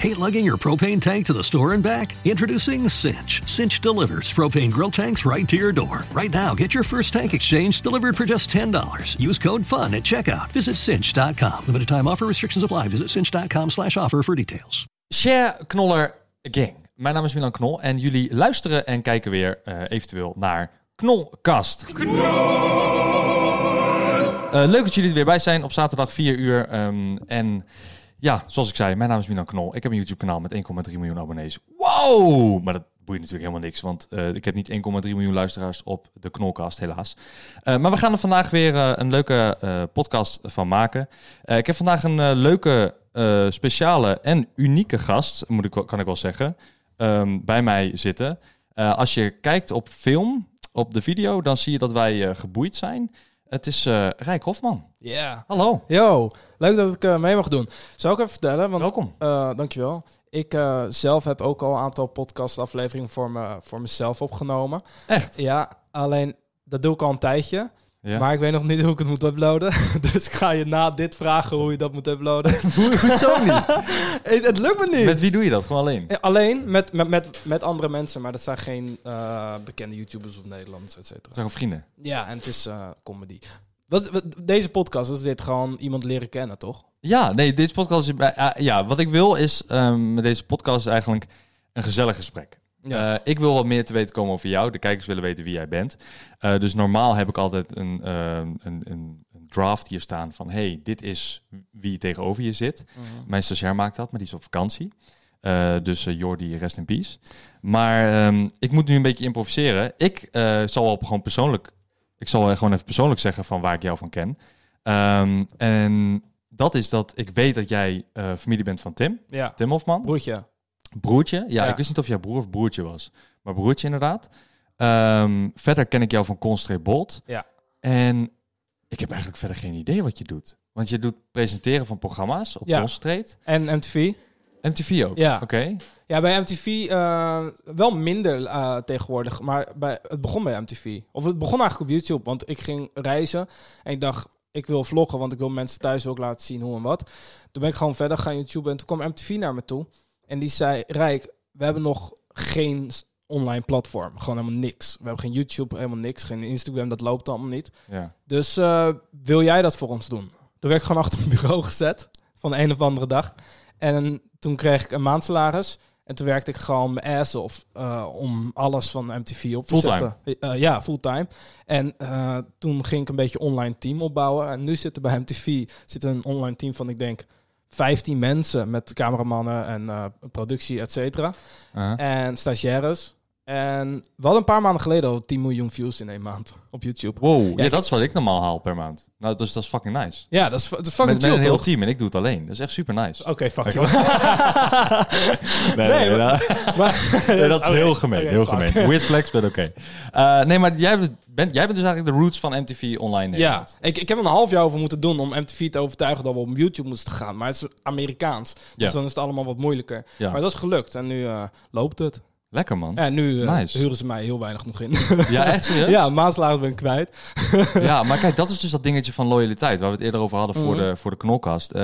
Hate lugging your propane tank to the store and back? Introducing Cinch. Cinch delivers propane grill tanks right to your door. Right now, get your first tank exchange delivered for just $10. Use code FUN at checkout. Visit cinch.com. Limited time offer restrictions apply. Visit cinch.com slash offer for details. Share Knoller Gang. Mijn naam is Milan Knol en jullie luisteren en kijken weer uh, eventueel naar Knolkast. Uh, leuk dat jullie er weer bij zijn op zaterdag 4 uur. Um, en ja, zoals ik zei, mijn naam is Milan Knol. Ik heb een YouTube-kanaal met 1,3 miljoen abonnees. Wow! Maar dat boeit natuurlijk helemaal niks, want uh, ik heb niet 1,3 miljoen luisteraars op de Knolcast, helaas. Uh, maar we gaan er vandaag weer uh, een leuke podcast van maken. ik heb vandaag een leuke, speciale en unieke gast, moet ik, kan ik wel zeggen, um, bij mij zitten. als je kijkt op film, op de video, dan zie je dat wij geboeid zijn. Het is uh, Rijk Hofman. Ja. Yeah. Hallo. Yo, leuk dat ik uh, mee mag doen. Zou ik even vertellen? Want, Welkom. Uh, dankjewel. Ik zelf heb ook al een aantal podcastafleveringen voor, me, voor mezelf opgenomen. Echt? Ja, alleen dat doe ik al een tijdje. Ja. Maar ik weet nog niet hoe ik het moet uploaden. dus ik ga je na dit vragen hoe je dat moet uploaden. Hoezo niet? het, het, lukt me niet. Met wie doe je dat? Gewoon alleen? Alleen met, met, met, met andere mensen. Maar dat zijn geen uh, bekende YouTubers of Nederlanders, et cetera. Dat zijn vrienden? Ja, en het is uh, comedy. Wat, wat, deze podcast is dit gewoon iemand leren kennen, toch? Ja, nee, deze podcast is... Uh, ja, wat ik wil is... Um, met deze podcast eigenlijk een gezellig gesprek. Ja. Uh, ik wil wat meer te weten komen over jou. De kijkers willen weten wie jij bent. Uh, dus normaal heb ik altijd een, uh, een, een, een, draft hier staan van... hey, dit is wie tegenover je zit. -huh. Mijn stagiair maakt dat, maar die is op vakantie. dus Jordi, rest in peace. Maar um, ik moet nu een beetje improviseren. Ik zal wel gewoon persoonlijk... Ik zal gewoon even persoonlijk zeggen van waar ik jou van ken. Um, en dat is dat ik weet dat jij familie bent van Tim. Ja. Tim Hofman. Broertje. Broertje? Ja, ja, ik wist niet of jij broer of broertje was. Maar broertje inderdaad. Um, verder ken ik jou van Constreep Bolt. Ja. En ik heb eigenlijk verder geen idee wat je doet. Want je doet presenteren van programma's op ja. Constreet. En MTV. MTV ook? Ja. Oké. Okay. Ja, bij MTV uh, wel minder uh, tegenwoordig. Maar bij, het begon bij MTV. Of het begon eigenlijk op YouTube. Want ik ging reizen en ik dacht... Ik wil vloggen, want ik wil mensen thuis ook laten zien hoe en wat. Toen ben ik gewoon verder gaan YouTube. En toen kwam MTV naar me toe. En die zei, Rijk, we hebben nog geen online platform. Gewoon helemaal niks. We hebben geen YouTube, helemaal niks. Geen Instagram, dat loopt allemaal niet. Ja. Dus uh, wil jij dat voor ons doen? Toen werd ik gewoon achter een bureau gezet. Van de een of andere dag. En toen kreeg ik een maandsalaris. En toen werkte ik gewoon mijn ass off uh, om alles van MTV op te fulltime. zetten. Uh, ja, fulltime. En toen ging ik een beetje online team opbouwen. En nu zit er bij MTV zit een online team van, ik denk, 15 mensen met cameramannen en uh, productie, et cetera. Uh-huh. En stagiaires. En we hadden een paar maanden geleden al 10 miljoen views in één maand op YouTube. Wow, ja, ja dat is wat ik normaal haal per maand. Nou, dus dat is fucking nice. Ja, dat is, dat is fucking met, chill, met een heel team en ik doe het alleen. Dat is echt super nice. Oké, okay, fuck okay. you. nee, nee, nee, maar, maar, nee, dat is okay. heel gemeen. heel gemeen. Weird flex, but oké. Okay. Uh, nee, maar jij bent, jij bent dus eigenlijk de roots van MTV online Ja, ik, ik heb er een half jaar over moeten doen om MTV te overtuigen dat we op YouTube moesten gaan. Maar het is Amerikaans, dus ja. dan is het allemaal wat moeilijker. Ja. Maar dat is gelukt en nu uh, loopt het. Lekker man. Ja, nu uh, nice. huren ze mij heel weinig nog in. Ja, echt serieus? ja, maandslagen ben ik kwijt. ja, maar kijk, dat is dus dat dingetje van loyaliteit, waar we het eerder over hadden voor, Mhm. de, voor de knolkast. Uh,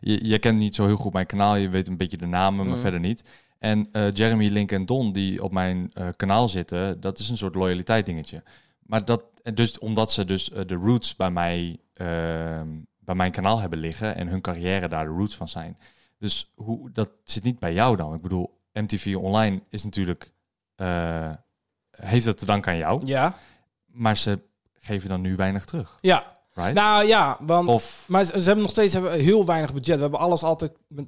je, je kent niet zo heel goed mijn kanaal, je weet een beetje de namen, maar Mhm. verder niet. En uh, Jeremy, Link en Don, die op mijn kanaal zitten, dat is een soort loyaliteit dingetje. Maar dat, dus omdat ze dus de roots bij mij, ehm, bij mijn kanaal hebben liggen en hun carrière daar de roots van zijn. Dus hoe, dat zit niet bij jou dan. Ik bedoel, MTV Online is natuurlijk, uh, heeft het te danken aan jou. Ja. Maar ze geven dan nu weinig terug. Ja. Right? Nou ja, want, Of, maar ze, ze hebben nog steeds hebben heel weinig budget. We hebben alles altijd met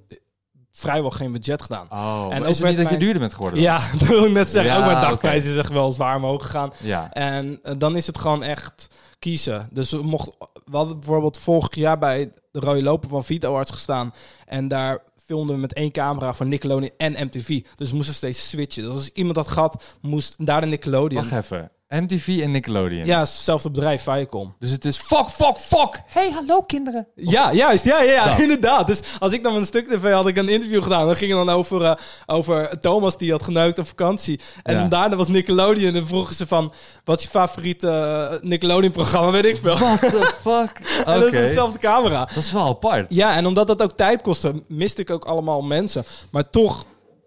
vrijwel geen budget gedaan. oh, En ook is het niet dat je duurder bent geworden? dan? Ja, dat wil ik net zeggen. Ja, ook mijn dagprijs is echt wel zwaar omhoog gegaan. Ja. En eh, dan is het gewoon echt kiezen. Dus we, mochten, we hadden bijvoorbeeld vorig jaar bij de rode loper van Vito Arts gestaan. En daar filmden we met één camera van Nickelodeon en MTV. Dus we moesten steeds switchen. Dus als iemand dat gehad, moest daar de Nickelodeon. Wacht even. MTV en Nickelodeon. Ja, hetzelfde bedrijf, Viacom. Dus het is fuck, fuck, fuck. Hey, hallo kinderen. Ja, juist. Ja, ja, ja, inderdaad. Dus als ik dan een stuk tv had ik een interview gedaan. Dan ging het dan over, eh, over Thomas die had geneukt op vakantie. En Ja. daarna was Nickelodeon. En vroegen ze van, wat is je favoriete eh, Nickelodeon-programma? Weet ik veel. What the fuck? Oké. En dat is dezelfde camera. Dat is wel apart. Ja, en omdat dat ook tijd kostte, miste ik ook allemaal mensen. Maar toch,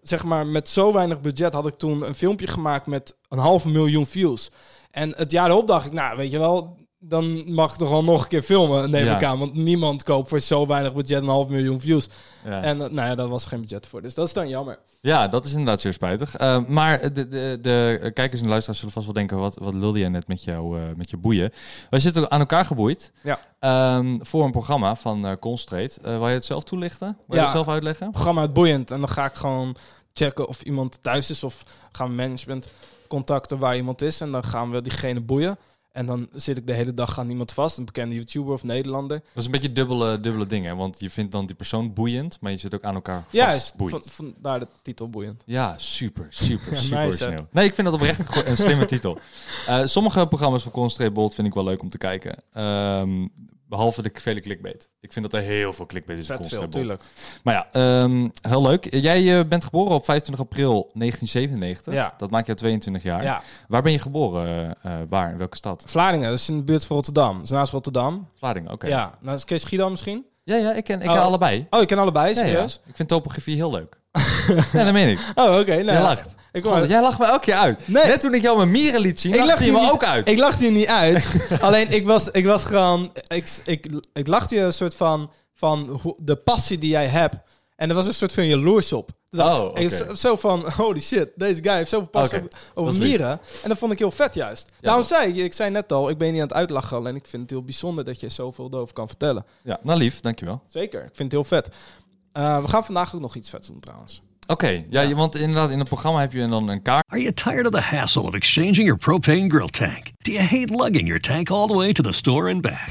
zeg maar, met zo weinig budget had ik toen een filmpje gemaakt met een half miljoen views. En het jaar erop dacht ik, nou, weet je wel, dan mag ik toch wel nog een keer filmen, neem Ja. ik aan. Want niemand koopt voor zo weinig budget een half miljoen views. Ja. En eh, nou ja, daar was geen budget voor. Dus dat is dan jammer. Ja, dat is inderdaad zeer spijtig. Eh, maar de, de, de kijkers en luisteraars zullen vast wel denken... wat, wat lulde je net met, jou, eh, met je boeien? Wij zitten aan elkaar geboeid Ja. ehm, voor een programma van Constrate. Eh wil je het zelf toelichten? Wil je het zelf uitleggen? programma uit boeiend. En dan ga ik gewoon checken of iemand thuis is. Of gaan we management contacten waar iemand is. En dan gaan we diegene boeien. En dan zit ik de hele dag aan iemand vast. Een bekende YouTuber of Nederlander. Dat is een beetje dubbele, dubbele dingen. Want je vindt dan die persoon boeiend... maar je zit ook aan elkaar Ja, vast is boeiend. van, vandaar de titel boeiend. Ja, super, super, Ja, super nice, hè? Nee, ik vind dat oprecht een slimme titel. Eh, sommige programma's van Concentrate Bold vind ik wel leuk om te kijken. Ehm, behalve de vele clickbait. Ik vind dat er heel veel clickbait is in Vet veel, Concentrate Bold. tuurlijk. Maar ja, ehm, heel leuk. Jij eh, bent geboren op 25 april 1997. Ja. Dat maakt jou 22 jaar. Ja, Waar ben je geboren? eh, eh, waar? In welke stad? Vlaardingen, dat is in de buurt van Rotterdam. Dat is naast Rotterdam. Vlaardingen, oké. Ja, nou, is Kees Schiedam misschien? Ja, ja, ik ken, ik Oh. ken allebei. Oh, je ken allebei, Ja, ja. serieus? Ik vind topografie heel leuk. ja, dat meen ik. Oh, oké. nou Jij lacht. Ik, God, jij lacht me elke keer uit. Nee. Net toen ik jou mijn mieren liet zien, Ik lachte je me niet- ook uit. ik lachte je niet uit. Alleen ik was, ik was gewoon. Ik, ik, ik lachte je een soort van. van de passie die jij hebt. En er was een soort van jaloers op. Oh, ik zo, zo van: holy shit, deze guy heeft zoveel passie over, dat mieren. En dat vond ik heel vet juist. Daarom zei ik, ik zei net al, ik ben niet aan het uitlachen. Alleen ik vind het heel bijzonder dat je zoveel erover kan vertellen. Ja, nou lief, dankjewel. Zeker, ik vind het heel vet. Eh, we gaan vandaag ook nog iets vets doen trouwens. Oké, ja, je- want inderdaad, in het programma heb je dan een kaart. Are you tired of the hassle of exchanging your propane grill tank? Do you hate lugging your tank all the way to the store and back?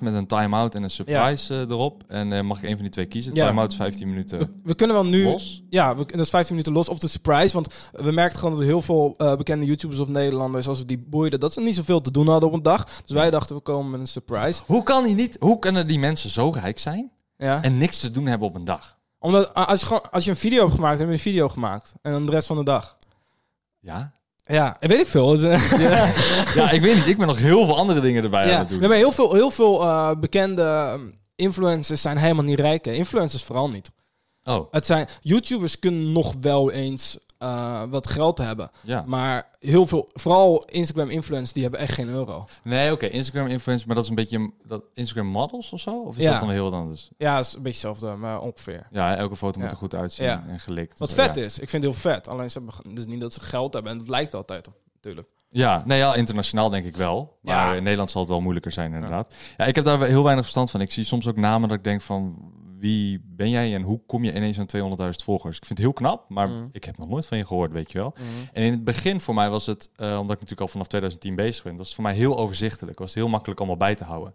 Met een time-out en een surprise eh, erop. En eh, mag ik een van die twee kiezen? Ja. Time-out is 15 minuten We, we kunnen wel nu. los. Ja, we, dat is 15 minuten los. Of de surprise. Want we merkten gewoon dat heel veel eh, bekende YouTubers of Nederlanders, als we die boeiden, dat ze niet zoveel te doen hadden op een dag. Dus wij dachten, we komen met een surprise. Hoe kan die niet? Hoe kunnen die mensen zo rijk zijn Ja. en niks te doen hebben op een dag? Omdat als je, gewoon, als je een video hebt gemaakt, heb je een video gemaakt. En dan de rest van de dag. Ja? Ja, weet ik veel. Eh, Ja, ik weet niet. Ik ben nog heel veel andere dingen erbij aan ja. het doen. Nee, maar heel veel, heel veel eh, bekende ehm, influencers zijn helemaal niet rijk. Influencers vooral niet. Oh, Het zijn, YouTubers kunnen nog wel eens eh, wat geld hebben. ja. Maar heel veel, vooral Instagram influencers, die hebben echt geen euro. Nee, oké. Instagram influencers, maar dat is een beetje dat Instagram models of zo? Of is Ja. dat dan heel wat anders? Ja, is een beetje hetzelfde, maar ongeveer. Ja, elke foto moet er goed uitzien en gelikt. Wat Zo, vet is, ik vind het heel vet. Alleen ze hebben dus niet dat ze geld hebben en dat lijkt altijd op, natuurlijk. Ja, nee, ja, internationaal denk ik wel. Maar Ja. in Nederland zal het wel moeilijker zijn, inderdaad. Ja. ik heb daar heel weinig verstand van. Ik zie soms ook namen dat ik denk van... Wie ben jij en hoe kom je ineens aan 200.000 volgers? Ik vind het heel knap, maar Mm. ik heb nog nooit van je gehoord, weet je wel. En in het begin voor mij was het, eh, omdat ik natuurlijk al vanaf 2010 bezig ben... was het voor mij heel overzichtelijk. Was het heel makkelijk allemaal bij te houden.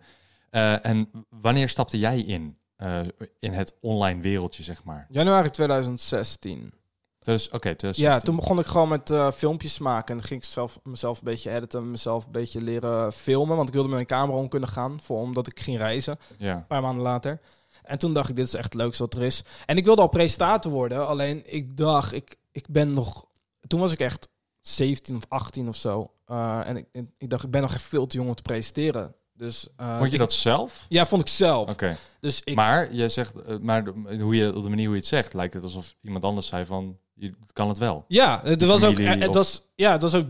Eh, en wanneer stapte jij in? eh, in het online wereldje, zeg maar. Januari 2016. Dus, oké, Ja, 2016. toen begon ik gewoon met filmpjes maken. En dan ging ik zelf, mezelf een beetje editen, mezelf een beetje leren filmen. Want ik wilde met mijn camera om kunnen gaan, voor, omdat ik ging reizen. Ja. Een paar maanden later. En toen dacht ik, dit is echt het leukste wat er is. En ik wilde al presentator worden. Alleen ik dacht, ik, ik ben nog... Toen was ik echt 17 of 18 of zo. Eh, en ik, ik dacht, ik ben nog echt veel te jong om te presenteren. Dus, eh, Vond je dat zelf? Ja, vond ik zelf. Oké. Dus ik, Maar je zegt, eh, maar hoe je, op de manier hoe je het zegt, lijkt het alsof iemand anders zei van, je kan het wel. ja, het was ook, het of- was, ja, het was ook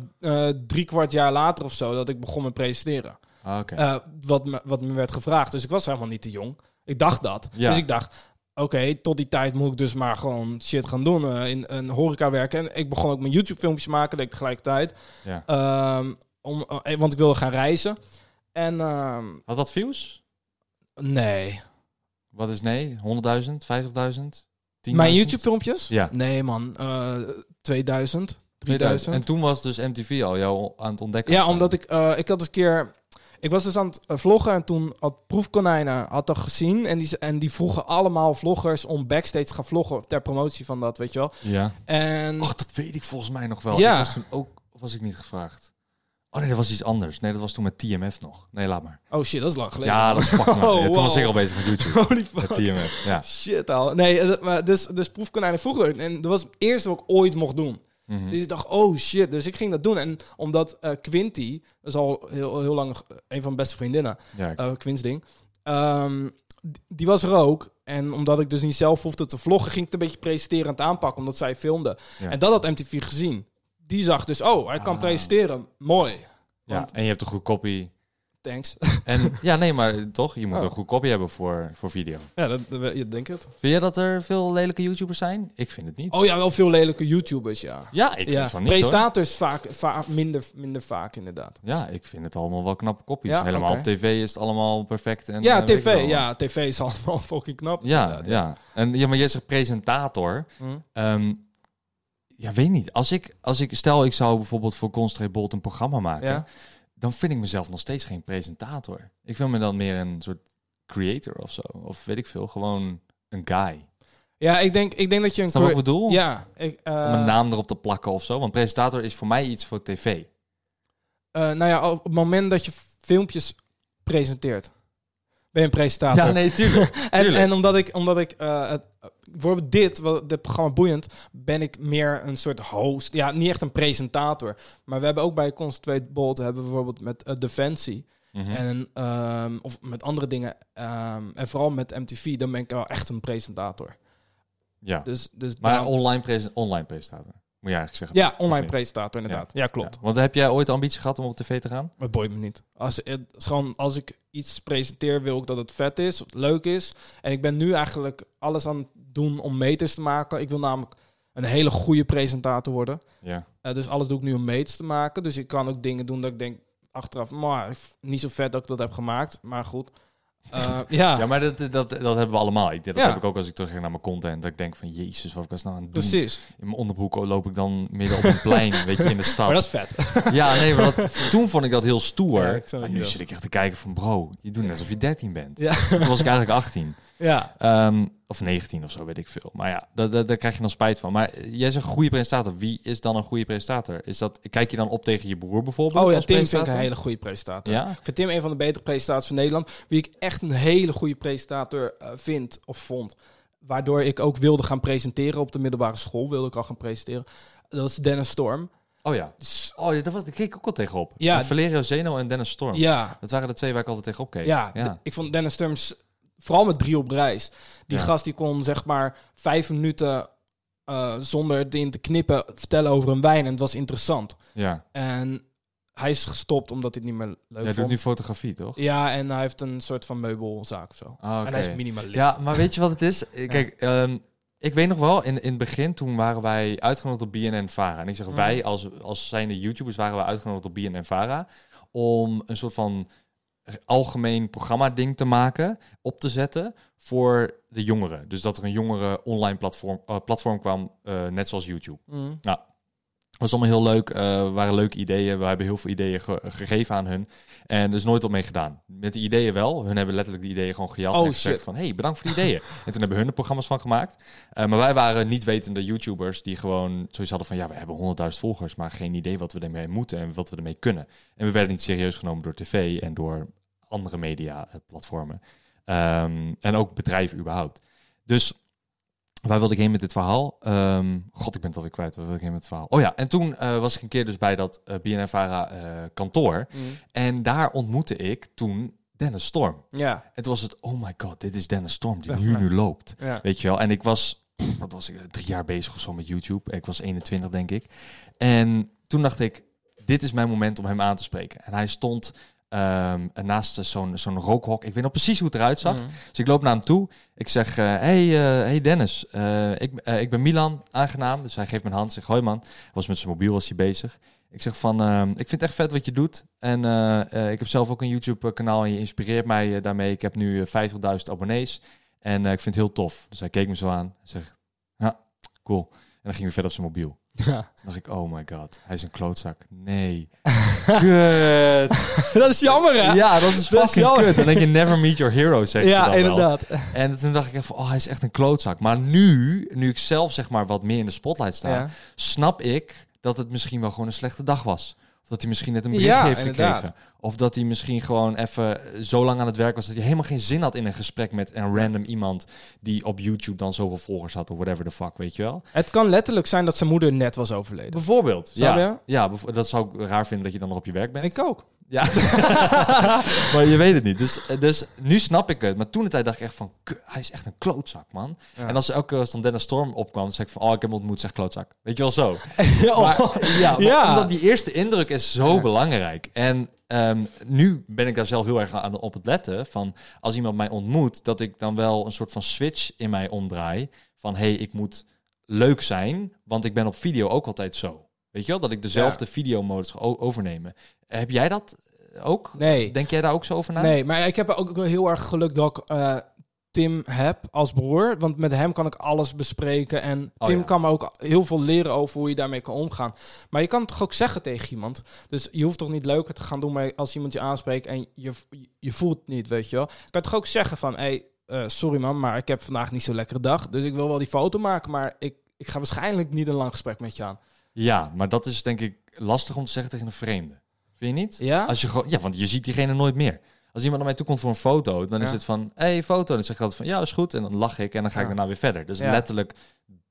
drie kwart jaar later of zo dat ik begon met presenteren. Ah, Oké. Wat, me, wat me werd gevraagd. Dus ik was helemaal niet te jong. Ik dacht dat. Ja. Dus ik dacht, oké, tot die tijd moet ik dus maar gewoon shit gaan doen. eh, in een horeca werken. En ik begon ook mijn YouTube filmpjes maken, deed ik tegelijkertijd. ja. Ehm, om, eh, want ik wilde gaan reizen. En ehm, Had dat views? nee. Wat is nee? 100.000? 50.000? 10.000? Mijn YouTube-filmpjes? Ja. Nee, man. eh 2000, 2000. 3000. En toen was dus MTV al jou aan het ontdekken? Ja, omdat ik, eh, ik had een keer... Ik was dus aan het eh, vloggen en toen had Proefkonijnen had dat gezien. En die, en die vroegen allemaal vloggers om backstage te gaan vloggen ter promotie van dat, weet je wel. Ja. En Och, dat weet ik volgens mij nog wel. Ja. Ik was toen ook... Was ik niet gevraagd? Oh nee, dat was iets anders. Nee, dat was toen met TMF nog. Nee, laat maar. oh shit, dat is lang geleden. Ja, dat is fucking lang Oh. Toen was ik al bezig met YouTube. Holy Met fuck. TMF, ja. Shit al. Nee, eh, maar dus, dus proefkonijnen vroegen er. En dat was het eerste wat ik ooit mocht doen. Mhm. Dus ik dacht, oh shit. Dus ik ging dat doen. En omdat eh Quinty, dat is al heel, heel lang een van mijn beste vriendinnen, Ja, eh Quins ding. Ehm, die was er ook. En omdat ik dus niet zelf hoefde te vloggen, ging ik het een beetje presenterend aanpakken, omdat zij filmde. Ja. En dat had MTV gezien. Die zag dus, oh, hij kan Ah. presenteren. Mooi. ja. want- En je hebt een goed copy. Thanks. En ja, nee, maar toch? Je moet Oh. een goed copy hebben voor, voor video. ja, dat, dat, je denkt het. Vind jij dat er veel lelijke YouTubers zijn? Ik vind het niet. Oh ja, wel veel lelijke YouTubers, ja. Ja, ik vind ja. van niet hoor. Presentators vaak, vaak minder, minder vaak, inderdaad. Ja, ik vind het allemaal wel knappe kopjes. Ja, Helemaal op tv is het allemaal perfect. En, ja, eh, tv. Ja, tv is allemaal fucking knap. Ja, ja. En ja, maar jij zegt presentator. Hm. Ehm, ja, weet niet. Als ik, als ik, stel ik zou bijvoorbeeld voor Constraint Bolt een programma maken, Ja. Dan vind ik mezelf nog steeds geen presentator. Ik vind me dan meer een soort creator of zo. Of weet ik veel, gewoon een guy. Ja, ik denk, ik denk dat je een... Snap je wat ik cur- bedoel? Ja, ik, eh, Om een naam erop te plakken of zo. Want presentator is voor mij iets voor tv. Eh, nou ja, op het moment dat je filmpjes presenteert, ben je een presentator. nee, tuurlijk. en, tuurlijk. en omdat ik, omdat ik eh, het, bijvoorbeeld dit, dit programma boeiend, ben ik meer een soort host. Ja, niet echt een presentator. Maar we hebben ook bij Concentrate Bolt hebben we bijvoorbeeld met eh, Defensie Mhm. en ehm, of met andere dingen ehm, en vooral met MTV, dan ben ik wel echt een presentator. ja. Dus, dus Maar daarom- online, presen- online presentator, moet je eigenlijk zeggen. ja, online presentator inderdaad. Ja, klopt. Ja. Want heb jij ooit de ambitie gehad om op tv te gaan? Het boeit me niet. Als, het gewoon, als ik iets presenteer, wil ik dat het vet is, leuk is. En ik ben nu eigenlijk alles aan het doen om meters te maken. Ik wil namelijk een hele goede presentator worden. Ja. Eh, dus alles doe ik nu om meters te maken. Dus ik kan ook dingen doen dat ik denk achteraf, maar niet zo vet dat ik dat heb gemaakt. Maar goed. Eh, ja, Ja, maar dat, dat, dat hebben we allemaal. Ik, dat Ja. heb ik ook als ik terug naar mijn content. Dat ik denk van, jezus, wat was nou aan het doen? precies. In mijn onderbroek loop ik dan midden op een plein, weet je, in de stad. Maar dat is vet. Ja, nee, maar dat, toen vond ik dat heel stoer. Ja, ik maar nu zit ik echt te kijken van, bro, je doet net alsof je 13 bent. Ja. Toen was ik eigenlijk 18. Ja. Ehm, of 19 of zo, weet ik veel. Maar ja, daar, daar, daar krijg je dan spijt van. Maar eh, jij zegt goede presentator. Wie is dan een goede presentator? Is dat, kijk je dan op tegen je broer bijvoorbeeld? Oh ja, Tim vind ik een hele goede presentator. Ja? Ik vind Tim een van de betere presentators van Nederland. Wie ik echt een hele goede presentator eh, vind of vond. Waardoor ik ook wilde gaan presenteren op de middelbare school. Wilde ik al gaan presenteren. Dat was Dennis Storm. Oh ja. Dus, Oh, ja, dat was, daar keek ik ook al tegenop. Ja. Valerio Zeno en Dennis Storm. ja, Dat waren de twee waar ik altijd tegenop keek. ja, ja. ik vond Dennis Storm, s- vooral met drie op reis. Die Ja. gast die kon zeg maar vijf minuten eh, zonder het in te knippen vertellen over een wijn. En het was interessant. ja. En hij is gestopt omdat hij het niet meer leuk Jij vond. doet nu fotografie, toch? Ja, en hij heeft een soort van meubelzaak of zo. Ah, En hij is minimalist. Ja, maar weet je wat het is? Kijk, ehm, ik weet nog wel, in, in het begin toen waren wij uitgenodigd op BNN Vara. En ik zeg wij, als, als zijnde YouTubers, waren we uitgenodigd op BNN Vara. Om een soort van algemeen programma-ding te maken, op te zetten voor de jongeren. Dus dat er een jongere online platform, eh, platform kwam, eh, net zoals YouTube. Mm. Dat was allemaal heel leuk. eh waren leuke ideeën. We hebben heel veel ideeën ge- gegeven aan hun. En er is nooit op mee gedaan. Met de ideeën wel. Hun hebben letterlijk die ideeën gewoon gejat. Oh, en gezegd shit. van, hey, bedankt voor die ideeën. en toen hebben hun er programma's van gemaakt. Eh, maar wij waren niet wetende YouTubers die gewoon zoiets hadden van... ja, we hebben 100.000 volgers, maar geen idee wat we ermee moeten en wat we ermee kunnen. En we werden niet serieus genomen door tv en door andere media eh, platformen. Ehm, en ook bedrijven überhaupt. Dus waar wilde ik heen met dit verhaal? Ehm, God, ik ben het alweer kwijt. Waar wilde ik heen met het verhaal? Oh ja, en toen eh, was ik een keer dus bij dat eh BNNVARA eh kantoor. Mm. En daar ontmoette ik toen Dennis Storm. Ja, En toen was het, oh my god, dit is Dennis Storm die nu, nu loopt. ja. Weet je wel? En ik was, wat was ik, drie jaar bezig of zo met YouTube. Ik was 21, denk ik. En toen dacht ik, dit is mijn moment om hem aan te spreken. En hij stond ehm, naast zo'n zo'n rookhok. Ik weet nog precies hoe het eruit zag. Mm. Dus ik loop naar hem toe. Ik zeg, eh, hey, eh, hey Dennis, eh, ik, eh, ik ben Milan, aangenaam. Dus hij geeft me een hand. Zeg, hoi man. Hij was met zijn mobiel was hij bezig. Ik zeg van, ehm, ik vind het echt vet wat je doet. En eh, eh, ik heb zelf ook een YouTube kanaal en je inspireert mij eh, daarmee. Ik heb nu eh, 50.000 abonnees. En eh, ik vind het heel tof. Dus hij keek me zo aan en zegt, ja, cool. En dan ging we verder op zijn mobiel. Ja. Toen dacht ik, oh my god, hij is een klootzak. Nee. Kut. dat is jammer, hè? Ja, dat is Dat is fucking jammer. kut. Dan denk je, never meet your hero, zegt ze Ja, dan wel. inderdaad. En toen dacht ik even, oh, hij is echt een klootzak. Maar nu, nu ik zelf zeg maar wat meer in de spotlight sta, Ja. snap ik dat het misschien wel gewoon een slechte dag was. Of dat hij misschien net een bericht Ja, heeft inderdaad. gekregen. Of dat hij misschien gewoon even zo lang aan het werk was dat hij helemaal geen zin had in een gesprek met een random iemand die op YouTube dan zoveel volgers had of whatever the fuck, weet je wel. Het kan letterlijk zijn dat zijn moeder net was overleden. Bijvoorbeeld. Snap ja, je? ja, dat zou ik raar vinden dat je dan nog op je werk bent. Ik ook. Ja, maar je weet het niet. Dus, dus nu snap ik het. Maar toen de tijd dacht ik echt van, "Ku- hij is echt een klootzak, man. Ja. En als elke keer als dan Dennis Storm opkwam, dan zei ik van, oh, ik heb hem ontmoet, zeg klootzak. Weet je wel zo. Ja, Maar, ja, maar Ja. omdat die eerste indruk is zo belangrijk. En ehm, nu ben ik daar zelf heel erg aan op het letten. Van als iemand mij ontmoet, dat ik dan wel een soort van switch in mij omdraai. Van hey, ik moet leuk zijn, want ik ben op video ook altijd zo. Weet je wel, dat ik dezelfde videomodus ga overnemen. Heb jij dat ook? Nee. Denk jij daar ook zo over na? Nee, maar ik heb ook heel erg geluk dat ik eh, Tim heb als broer. Want met hem kan ik alles bespreken. En Oh, Tim ja. kan me ook heel veel leren over hoe je daarmee kan omgaan. Maar je kan het toch ook zeggen tegen iemand. Dus je hoeft toch niet leuker te gaan doen met als iemand je aanspreekt en je, je voelt het niet, weet je wel. Kan toch ook zeggen van, hey, eh, sorry man, maar ik heb vandaag niet zo'n lekkere dag. Dus ik wil wel die foto maken, maar ik, ik ga waarschijnlijk niet een lang gesprek met je aan. Ja, maar dat is denk ik lastig om te zeggen tegen een vreemde. Vind je niet? Ja? Als je gewoon, ja, want je ziet diegene nooit meer. Als iemand naar mij toe komt voor een foto, dan is het van, hey, foto. Dan zeg ik altijd van, ja, is goed. En dan lach ik en dan ga ik daarna weer verder. Dus letterlijk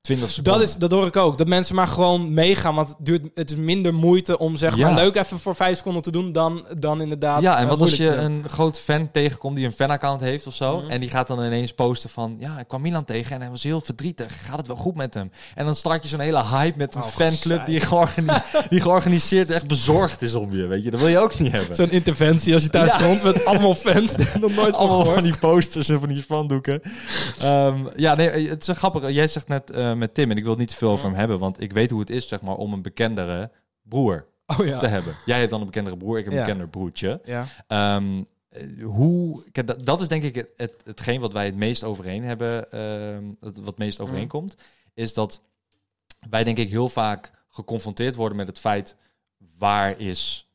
20 seconden. Dat, is, dat hoor ik ook. Dat mensen maar gewoon meegaan. Want het, duurt, het is minder moeite om zeg Ja. maar leuk even voor vijf seconden te doen dan, dan inderdaad. ja, en eh, wat als je een groot fan tegenkomt die een fanaccount heeft of zo. Mhm. En die gaat dan ineens posten van, ja, ik kwam Milan tegen en hij was heel verdrietig. Gaat het wel goed met hem? En dan start je zo'n hele hype met een Oh, fanclub die, georgani- die georganiseerd echt bezorgd is om je. Weet je, dat wil je ook niet hebben. Zo'n interventie als je thuis Ja. komt met allemaal fans nog nooit Allemaal van die posters en van die spandoeken. Ehm, ja, nee, het is een grappig. Jij zegt net eh, met Tim, en ik wil het niet te veel over hem hebben, want ik weet hoe het is, zeg maar, om een bekendere broer Oh ja. te hebben. Jij hebt dan een bekendere broer, ik heb een Ja. bekender broertje. ja. Eh, hoe, dat, dat is denk ik het, het, hetgeen wat wij het meest overeen hebben, ehm, wat het meest Mhm. overeenkomt, is dat wij denk ik heel vaak geconfronteerd worden met het feit, waar is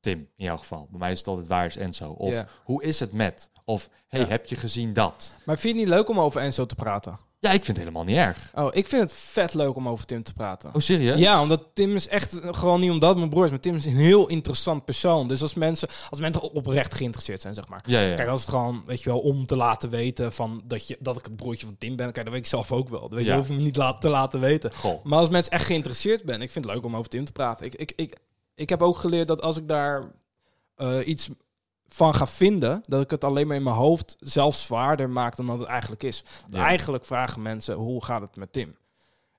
Tim in jouw geval? Bij mij is het altijd, waar is Enzo? Of Ja. hoe is het met? Of, hey, Ja. heb je gezien dat? Maar vind je het niet leuk om over Enzo te praten? Ja, ik vind het helemaal niet erg. Oh, ik vind het vet leuk om over Tim te praten. Oh, serieus? Ja, omdat Tim is echt gewoon niet omdat mijn broer is, maar Tim is een heel interessant persoon. Dus als mensen, als mensen oprecht geïnteresseerd zijn, zeg maar. Ja, ja. Kijk, als het gewoon, weet je wel, om te laten weten van dat, je, dat ik het broertje van Tim ben, kijk, dat weet ik zelf ook wel. Dat weet je, Ja. hoef me niet la- te laten weten. Goh. Maar als mensen echt geïnteresseerd ben, ik vind het leuk om over Tim te praten. Ik, ik, ik, ik heb ook geleerd dat als ik daar eh, iets van ga vinden, dat ik het alleen maar in mijn hoofd zelf zwaarder maak dan dat het eigenlijk is. Ja. Eigenlijk vragen mensen, hoe gaat het met Tim?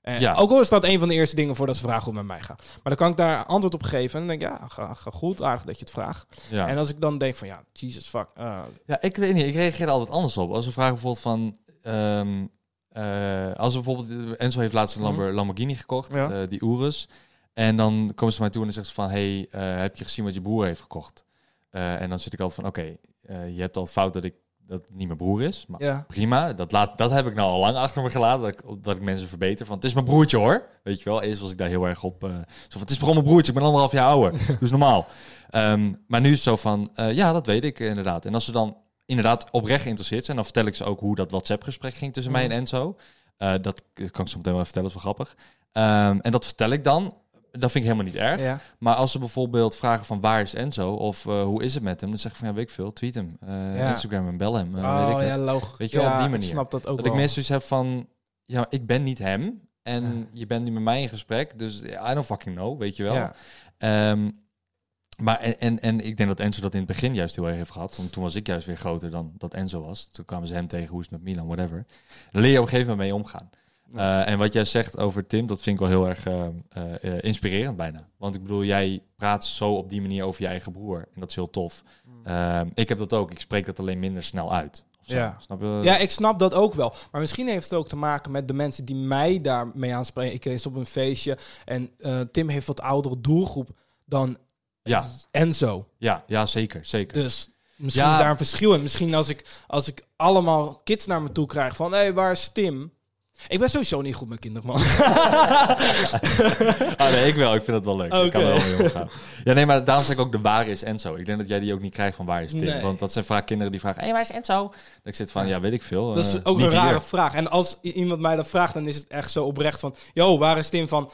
En Ja. Ook al is dat een van de eerste dingen voordat ze vragen hoe het met mij gaat. Maar dan kan ik daar antwoord op geven. En dan denk ik, ja, ga, ga goed, aardig dat je het vraagt. Ja. En als ik dan denk van, ja, Jesus fuck. eh, Ja, ik weet niet. Ik reageer er altijd anders op. Als we vragen bijvoorbeeld van... ehm, eh, als we bijvoorbeeld... Enzo heeft laatst een Mhm. Lambo- Lamborghini gekocht, Ja. eh, die Urus. En dan komen ze naar mij toe en dan zeggen ze van... Hey, eh, heb je gezien wat je broer heeft gekocht? Eh, en dan zit ik altijd van... Oké, eh, je hebt al fout dat ik dat het niet mijn broer is. Maar ja. prima. Dat, laat, dat heb ik nou al lang achter me gelaten. Dat ik, dat ik mensen verbeter. Van, het is mijn broertje hoor. Weet je wel. Eerst was ik daar heel erg op. eh, zo van, het is gewoon mijn broertje. Ik ben anderhalf jaar ouder. dus normaal. Ehm, maar nu is het zo van, ja, dat weet ik inderdaad. En als ze dan inderdaad oprecht geïnteresseerd zijn, dan vertel ik ze ook hoe dat WhatsApp-gesprek ging tussen mij en Enzo. Dat kan ik zo meteen wel even vertellen, is wel grappig. Ehm, en dat vertel ik dan. Dat vind ik helemaal niet erg. ja. Maar als ze bijvoorbeeld vragen van waar is Enzo of eh, hoe is het met hem, dan zeg ik van ja, weet ik veel, tweet hem, Eh, Ja. Instagram en bel hem. eh, oh, weet ik ja, logisch. Weet je wel, op die ik manier. snap dat ook Dat wel. ik meestal iets heb van, ja, ik ben niet hem en je bent nu met mij in gesprek, dus I don't fucking know, weet je wel. Ja. Ehm, maar en, en, en ik denk dat Enzo dat in het begin juist heel erg heeft gehad. Want toen was ik juist weer groter dan dat Enzo was. Toen kwamen ze hem tegen, hoe is het met Milan, whatever. Daar leer je op een gegeven moment mee omgaan. Eh, en wat jij zegt over Tim, dat vind ik wel heel erg eh, eh, inspirerend bijna. Want ik bedoel, jij praat zo op die manier over je eigen broer. En dat is heel tof. Ehm, ik heb dat ook. Ik spreek dat alleen minder snel uit. Ja. Snap je? Ja, ik snap dat ook wel. Maar misschien heeft het ook te maken met de mensen die mij daarmee aanspreken. Ik is op een feestje en Tim heeft wat oudere doelgroep dan ja, Enzo. ja, ja, zeker. zeker. Dus Misschien Ja. is daar een verschil in. Misschien als ik, als ik allemaal kids naar me toe krijg van... Hé, hey, waar is Tim? Ik ben sowieso niet goed met kinderen, man. Ah, nee, ik wel. Ik vind dat wel leuk. Ik kan er wel mee omgaan. Ja, nee, maar daarom zeg ik ook de waar is Enzo. Ik denk dat jij die ook niet krijgt van waar is Tim. Nee. Want dat zijn vaak kinderen die vragen, hé, waar is Enzo? Dat ik zit van, ja, weet ik veel. Dat is eh, ook een rare hier. vraag. En als iemand mij dat vraagt, dan is het echt zo oprecht van... Yo, waar is Tim van...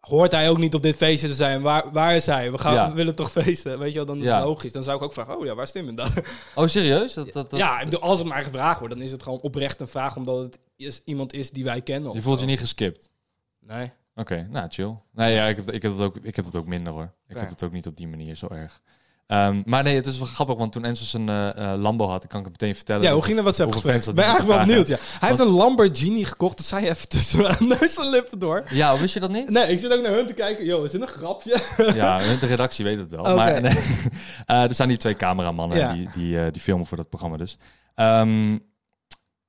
Hoort hij ook niet op dit feestje te zijn? Waar, waar is hij? We, gaan, Ja. we willen toch feesten? Weet je wel, dan is Ja. het logisch. Dan zou ik ook vragen, oh ja, waar is Tim inderdaad? Oh, serieus? Dat, dat, dat... Ja, ik bedoel, als het mij gevraagd wordt, dan is het gewoon oprecht een vraag... omdat het is, iemand is die wij kennen. Je voelt zo. je niet geskipt? Nee. Oké, nou, chill. Nee, ja, ik heb, ik, heb het ook, ik heb het ook minder, hoor. Ik heb het ook niet op die manier zo erg. Ehm, maar nee, het is wel grappig, want toen Enzo zijn eh, Lambo had, kan ik het meteen vertellen. Ja, hoe ging dat WhatsApp-gesprek? hoeveel Ik ben dat eigenlijk wel benieuwd, ja. Hij heeft een Lamborghini gekocht, dat zei je even tussen mijn neus en lippen door. Ja, wist je dat niet? Nee, ik zit ook naar hun te kijken. Yo, is dit een grapje? Ja, de redactie weet het wel. Maar nee, eh, er zijn die twee cameramannen Ja. die, die, eh, die filmen voor dat programma dus. Ehm, eh,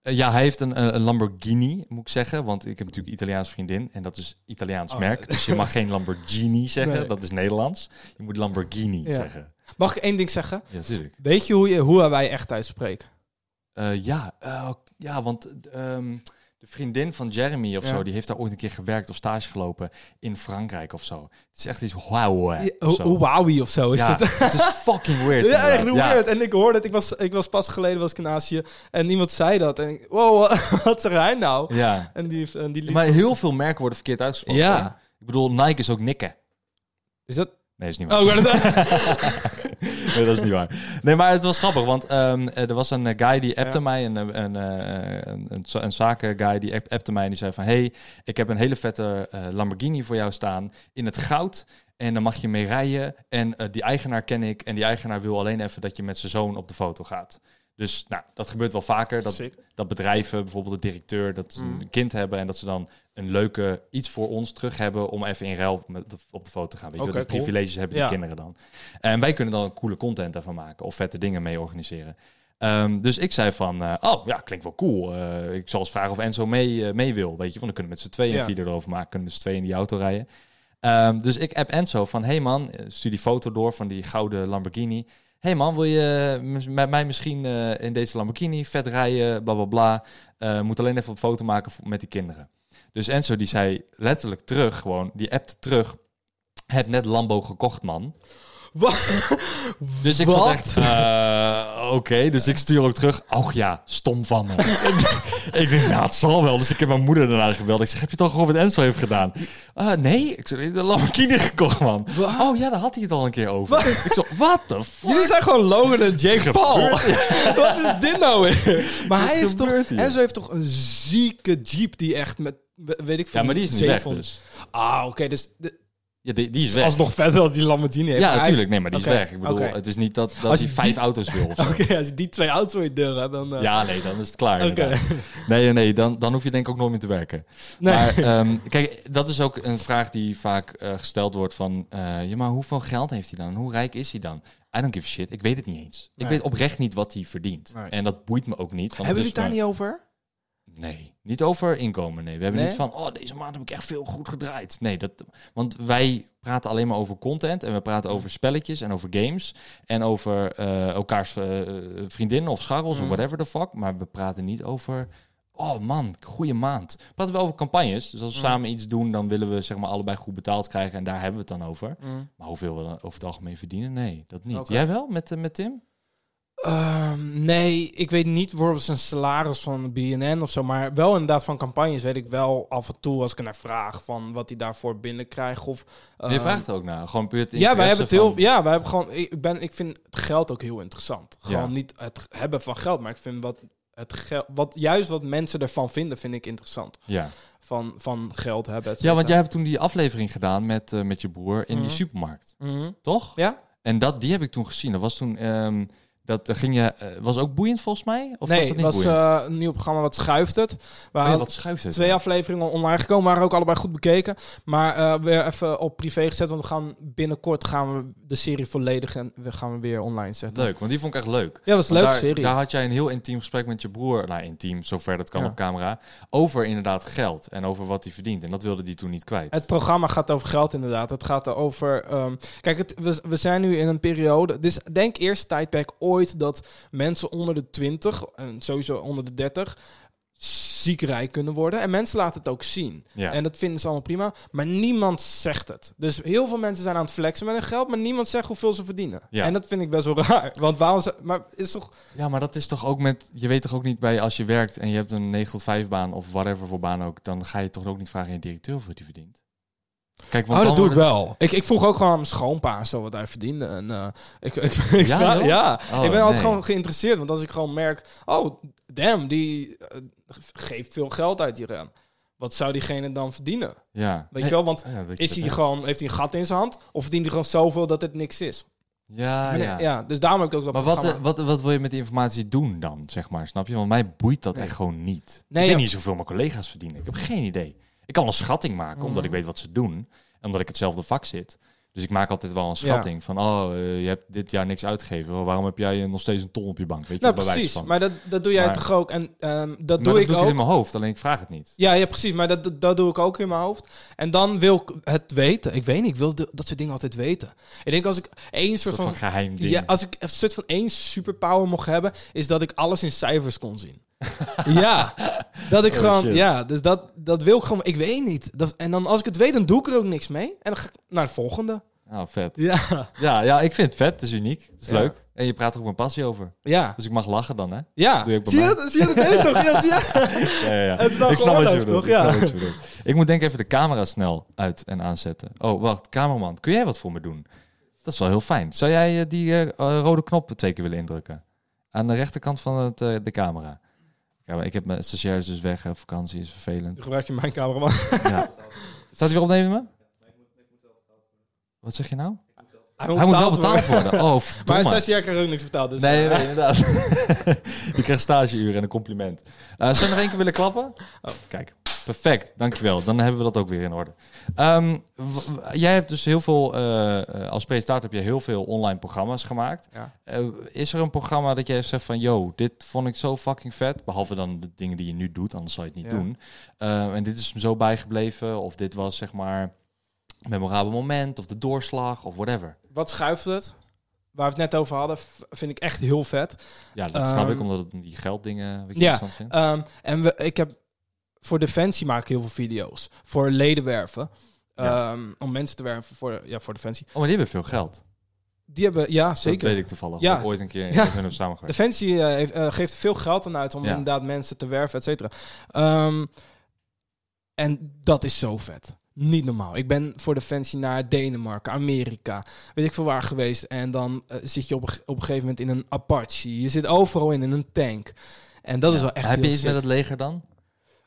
ja, hij heeft een, een Lamborghini, moet ik zeggen. Want ik heb natuurlijk Italiaans vriendin en dat is Italiaans Oh. merk. Dus je mag geen Lamborghini zeggen, Nee. dat is Nederlands. Je moet Lamborghini Ja. zeggen. Mag ik één ding zeggen? Ja, natuurlijk. Weet je hoe, je, hoe wij echt thuis spreken? Eh, ja, eh, ja, want ehm, de vriendin van Jeremy of Ja. zo, die heeft daar ooit een keer gewerkt of stage gelopen in Frankrijk of zo. Het is echt iets wauw. eh, of zo. hoe Wowie of zo is ja, het. het is fucking weird. Ja, echt. Ja. weird. En ik hoorde het. Ik was, ik was pas geleden was ik in Azië. En iemand zei dat. En ik, wow, wat zeg hij nou? Ja. En die, en die Maar heel veel merken worden verkeerd uitgesproken. Ja. hè? Ik bedoel, Nike is ook nikken. Is dat... Nee, is niet waar. Oh, wou dat- nee, dat is niet waar. Nee, maar het was grappig, want ehm, eh, er was een eh, guy die appte Ja. mij, een, een, een, eh, een, een, een zakenguy die app- appte mij en die zei van... hey, ik heb een hele vette eh, Lamborghini voor jou staan in het goud en dan mag je mee rijden. En eh, die eigenaar ken ik en die eigenaar wil alleen even dat je met zijn zoon op de foto gaat. Dus nou, dat gebeurt wel vaker, dat, Sick. dat bedrijven, bijvoorbeeld de directeur, dat ze Mm. een kind hebben en dat ze dan een leuke iets voor ons terug hebben om even in ruil met, op de foto te gaan. Weet je, Oké, wel, de cool. privileges hebben die Ja. kinderen dan. En wij kunnen dan coole content ervan maken of vette dingen mee organiseren. Ehm, dus ik zei van, eh, oh ja, klinkt wel cool. Eh, ik zal eens vragen of Enzo mee, mee wil, weet je. Want dan kunnen we met z'n tweeën Ja. een video erover maken. Kunnen we met z'n tweeën in die auto rijden. Ehm, dus ik app Enzo van, hey man, stuur die foto door van die gouden Lamborghini. Hey man, wil je met mij misschien eh, in deze Lamborghini vet rijden, bla bla bla. Eh, moet alleen even een foto maken met die kinderen. Dus Enzo die zei letterlijk terug, gewoon, die appte terug. Heb net Lambo gekocht, man. Wat? Dus ik zat echt, eh, oké. Dus ik stuur ook terug. Och ja, stom van me. ik denk, nou, het zal wel. Dus ik heb mijn moeder daarna gebeld. Ik zeg, heb je toch gehoord wat Enzo heeft gedaan? "Ah, nee. Ik zeg, de Lamborghini gekocht, man. Wat? Oh ja, daar had hij het al een keer over. Ik zo, what the fuck? Jullie zijn gewoon Logan en Jake Paul. Wat is dit nou weer? Maar hij heeft toch... hier? Enzo heeft toch een zieke jeep die echt met... Weet ik veel. Ja, maar die is niet weg 700 dus. Ah, oké. dus de, Ja, die, die is weg. alsnog verder als die Lamborghini heeft. ja, natuurlijk. Nee, maar die is weg. Ik bedoel, het is niet dat, dat Als hij je vijf die- auto's wil. Oké, als je die twee auto's voor je deur hebt, dan... eh, Ja, nee, dan is het klaar. Oké. Nee, nee, dan, dan hoef je denk ik ook nooit meer te werken. Nee. Maar ehm, kijk, dat is ook een vraag die vaak eh, gesteld wordt van... eh, ja, maar hoeveel geld heeft hij dan? Hoe rijk is hij dan? I don't give a shit. Ik weet het niet eens. Ik weet oprecht niet wat hij verdient. Nee. En dat boeit me ook niet. Hebben jullie het daar niet over? Nee, niet over inkomen. Nee, we hebben Nee? niet van... Oh, deze maand heb ik echt veel goed gedraaid. Nee, dat, want wij praten alleen maar over content. En we praten over spelletjes en over games. En over eh, elkaars eh, vriendinnen of scharrels of whatever the fuck. Maar we praten niet over... Oh man, goede maand. We praten wel over campagnes. Dus als we Mhm. samen iets doen, dan willen we zeg maar allebei goed betaald krijgen. En daar hebben we het dan over. Mm. Maar hoeveel we dan over het algemeen verdienen? Nee, dat niet. Jij wel met, eh, met Tim? Ehm, nee, ik weet niet bijvoorbeeld zijn salaris van BNN of zo, maar wel inderdaad van campagnes weet ik wel af en toe als ik er naar vraag van wat hij daarvoor binnenkrijgt of. Je ehm, vraagt er ook naar. Gewoon puur het Ja, wij hebben het heel. van- Ja, wij hebben gewoon. Ik ben. Ik vind het geld ook heel interessant. Gewoon Ja. niet het hebben van geld, maar ik vind wat het geld, wat juist wat mensen ervan vinden, vind ik interessant. Ja. Van van geld hebben. ja, want jij hebt toen die aflevering gedaan met, eh, met je broer in Mhm. die supermarkt. Mhm. Toch? Ja? En dat, die heb ik toen gezien. Dat was toen... ehm, dat eh, ging je... eh, was ook boeiend volgens mij? Of nee, was dat niet was eh, een nieuw programma wat schuift het. We Oh wat schuift het? twee afleveringen online gekomen, waren ook allebei goed bekeken. Maar eh, weer even op privé gezet, want we gaan binnenkort gaan we de serie volledig en we gaan we weer online zetten. Leuk, want die vond ik echt leuk. Ja, dat een Want leuke daar, serie. Daar had jij een heel intiem gesprek met je broer, nou intiem, zover dat kan Ja. op camera, over inderdaad geld en over wat hij verdient. En dat wilde hij toen niet kwijt. Het programma gaat over geld inderdaad. Het gaat over... ehm, kijk, het, we, we zijn nu in een periode... Dus denk eerst tijdperk ooit nooit dat mensen onder de 20 en sowieso onder de 30 ziek rijk kunnen worden. En mensen laten het ook zien. Ja. En dat vinden ze allemaal prima. Maar niemand zegt het. Dus heel veel mensen zijn aan het flexen met hun geld, maar niemand zegt hoeveel ze verdienen. Ja. En dat vind ik best wel raar. Want waarom ze, maar is toch Ja, maar dat is toch ook met... Je weet toch ook niet bij als je werkt en je hebt een 9 tot 5 baan of whatever voor baan ook, dan ga je toch ook niet vragen aan je directeur hoeveel die verdient. Kijk, want oh, dat doe ik wel. Ik, ik vroeg ook gewoon aan mijn schoonpa en zo wat hij verdiende. En, eh, ik, ik, ik, Ja. Oh, ik ben altijd gewoon geïnteresseerd. Want als ik gewoon merk, oh, damn, die eh, geeft veel geld uit hierin. Wat zou diegene dan verdienen? Ja. Weet je wel, want Ja, dat je is hij gewoon, heeft hij een gat in zijn hand? Of verdient hij gewoon zoveel dat het niks is? Ja, Ja, ja. ja dus daarom heb ik ook dat Maar wat, wat, wat wil je met die informatie doen dan, zeg maar? Snap je? Want mij boeit dat Nee. echt gewoon niet. Nee, ik weet ja. niet zoveel mijn collega's verdienen. Ik heb geen idee. Ik kan een schatting maken, omdat ik Mhm. weet wat ze doen. En omdat ik hetzelfde vak zit. Dus ik maak altijd wel een schatting van... Oh, eh, je hebt dit jaar niks uitgegeven. Waarom heb jij nog steeds een ton op je bank? Weet je, Nou, precies. van. Maar dat, dat doe jij Maar- toch ook? En ehm, dat doe ik doe ook. in mijn hoofd, alleen ik vraag het niet. Ja, ja, precies. Maar dat, dat, doe ik ook in mijn hoofd. En dan wil ik het weten. Ik weet niet, ik wil de- dat soort dingen altijd weten. Ik denk als ik één Een soort soort van... van geheim ding. Ja, als ik een soort van één superpower mocht hebben, is dat ik alles in cijfers kon zien. ja, dat ik Oh, gewoon... shit. Ja, dus dat, dat wil ik gewoon... Ik weet niet. Dat, en dan als ik het weet, dan doe ik er ook niks mee. En dan ga ik naar de volgende. Oh, vet. Ja, Ja, ja, ik vind het vet. Het is uniek. Het is Ja. leuk. En je praat er ook met passie over. ja. Dus ik mag lachen dan, hè? Ja, Doe ik bij zie je, dat, zie je dat nee, toch? Ja, zie je? Ja, ja, ja. Het is nou ik snap wat je leuk, bedoelt. toch? Ik snap Ja. wat je bedoelt. Ik moet denk even de camera snel uit en aanzetten. Oh, wacht. Cameraman, kun jij wat voor me doen? Dat is wel heel fijn. Zou jij eh, die eh, eh, rode knop twee keer willen indrukken? Aan de rechterkant van het, de camera. Ja, maar ik heb mijn stagiairs dus weg. hè. Vakantie is vervelend. Gebruik je mijn cameraman? Ja. Staat hij weer opnemen? Wat zeg je nou? Hij Hij moet wel betaald worden. Oh, Maar is stagiair, krijgt ook niks verteld. Dus, Nee, eh, nee, inderdaad. je krijgt stageuren en een compliment. Eh zou je nog één keer willen klappen? Oh, kijk. Perfect, dankjewel. Dan hebben we dat ook weer in orde. Ehm, jij hebt dus heel veel, eh, als presentator heb je heel veel online programma's gemaakt. Ja. Eh, is er een programma dat jij zegt van, yo, dit vond ik zo fucking vet. Behalve dan de dingen die je nu doet, anders zou je het niet Ja. doen. Eh, en dit is me zo bijgebleven. Of dit was zeg maar een memorabel moment. Of de doorslag, of whatever. Wat schuift het? Waar we het net over hadden, vind ik echt heel vet. Ja, dat snap ik, Ehm, omdat het die gelddingen je ja, interessant. Ehm, en we, ik heb voor Defensie maak ik heel veel video's. Voor leden werven. Ja. Ehm, om mensen te werven voor, ja, voor Defensie. Oh, maar die hebben veel geld. Die hebben, ja, Dat zeker. weet ik toevallig. Ja. Ik ooit een keer Ja. met samengewerkt. Defensie eh, heeft, eh, geeft veel geld aan uit om Ja. inderdaad mensen te werven, et cetera. Ehm, en dat is zo vet. Niet normaal. Ik ben voor Defensie naar Denemarken, Amerika, weet ik veel waar geweest. En dan eh, zit je op op een gegeven moment in een Apache. Je zit overal in, in een tank. En dat is wel echt Heb je iets sick. met het leger dan?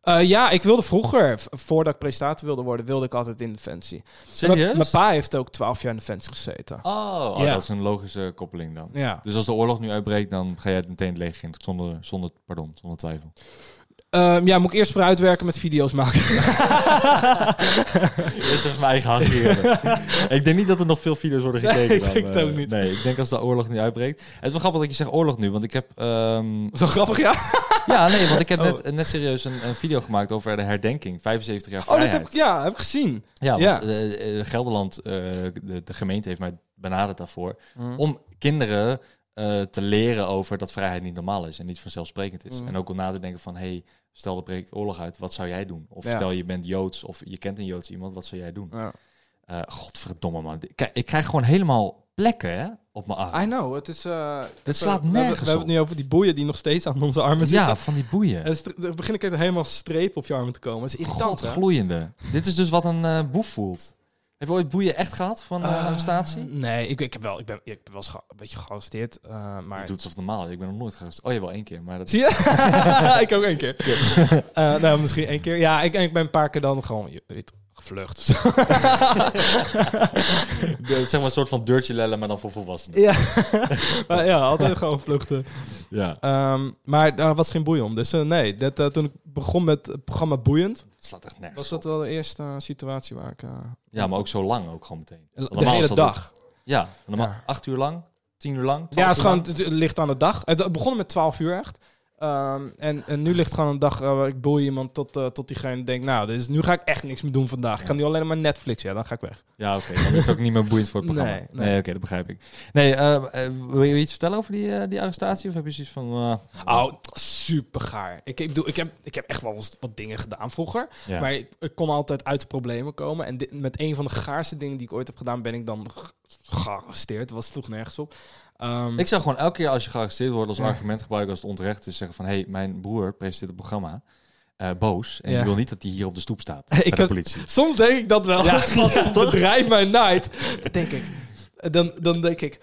Eh, ja, ik wilde vroeger, voordat ik presentator wilde worden, wilde ik altijd in Defensie. Serieus? Mijn pa heeft ook twaalf jaar in Defensie gezeten. Oh, oh, Ja. dat is een logische koppeling dan. Ja. Dus als de oorlog nu uitbreekt, dan ga jij het meteen het leger in. Zonder, zonder, pardon, zonder twijfel. Ehm, ja, moet ik eerst vooruitwerken met video's maken. Eerst even mijn eigen Ik denk niet dat er nog veel video's worden gekeken. Nee, ik dan, denk het eh, ook niet. Nee, ik denk als de oorlog nu uitbreekt. Het is wel grappig dat je zegt oorlog nu, want ik heb... ehm, Zo grappig, ja. ja, nee, want ik heb Oh. net, net serieus een, een video gemaakt over de herdenking. 75 jaar Oh, dat vrijheid. heb ik, ja, heb ik gezien. Ja, want Ja. eh, eh, Gelderland, eh, de, de gemeente heeft mij benaderd daarvoor. Mm. Om kinderen eh, te leren over dat vrijheid niet normaal is en niet vanzelfsprekend is. Mm. En ook om na te denken van, hey, stel er breekt oorlog uit, wat zou jij doen? Of Ja. stel je bent Joods of je kent een Joods iemand, wat zou jij doen? Ja. Eh, godverdomme man. Kijk, ik krijg gewoon helemaal plekken hè, op mijn arm. I know, het is... eh, Dat slaat we, hebben- nergens We hebben het nu over die boeien die nog steeds aan onze armen zitten. Ja, van die boeien. En er begin ik echt helemaal streep op je armen te komen. Dat is irritant, hè? Godgloeiende. Dit is dus wat een eh, boef voelt. Heb je ooit boeien echt gehad van een Eh, arrestatie? Nee, ik, ik, heb wel, ik, ben, ik ben wel eens een beetje gearresteerd. eh, maar... Je doet alsof normaal. Ik ben nog nooit gearresteerd. Oh, je wel één keer. Maar dat Zie je? ik ook één keer. Eh, nou, misschien één keer. Ja, ik, ik ben een paar keer dan gewoon je weet, gevlucht. De- zeg maar een soort van deurtje lellen, maar dan voor volwassenen. ja. maar ja, altijd gewoon vluchten. Ja. Ehm, maar daar was geen boeien om. Dus eh, nee, dat, eh, toen ik begon met het programma Boeiend, Het slaat echt nergens was dat wel de eerste eh, situatie waar ik... eh, Ja, maar ook zo lang ook gewoon meteen. de Normaal hele dat dag. Ja, normaal Ja. acht uur lang, tien uur lang. Ja, 12 het, is uur gewoon, lang. het ligt aan de dag. Het begon met 12 uur echt. Ehm, en, en nu ligt gewoon een dag eh, waar ik boei iemand tot, eh, tot diegene denkt, nou, dus nu ga ik echt niks meer doen vandaag. Ik ga nu alleen maar Netflix, ja, dan ga ik weg. Ja, oké. Dan is het ook niet meer boeiend voor het programma. Nee, Nee, nee. oké, dat begrijp ik. Nee, eh, wil je iets vertellen over die, die arrestatie? Of heb je zoiets van... Oh, super gaar. Ik, ik, bedoel, ik, heb, ik heb echt wel wat dingen gedaan vroeger. ja. Maar ik, ik kon altijd uit de problemen komen. En dit, met een van de gaarste dingen die ik ooit heb gedaan, ben ik dan ge- gearresteerd. Dat was sloeg nergens op. Ehm, Ik zou gewoon elke keer als je gearresteerd wordt als Ja. argument gebruiken als het onterecht is. Zeggen van, hé, hey, mijn broer presenteert het programma. eh, boos. En Ja. je wil niet dat hij hier op de stoep staat. bij de politie. Soms denk ik dat wel. Ja, als toch? bedrijf mij naait, dan denk ik, dan, dan denk ik,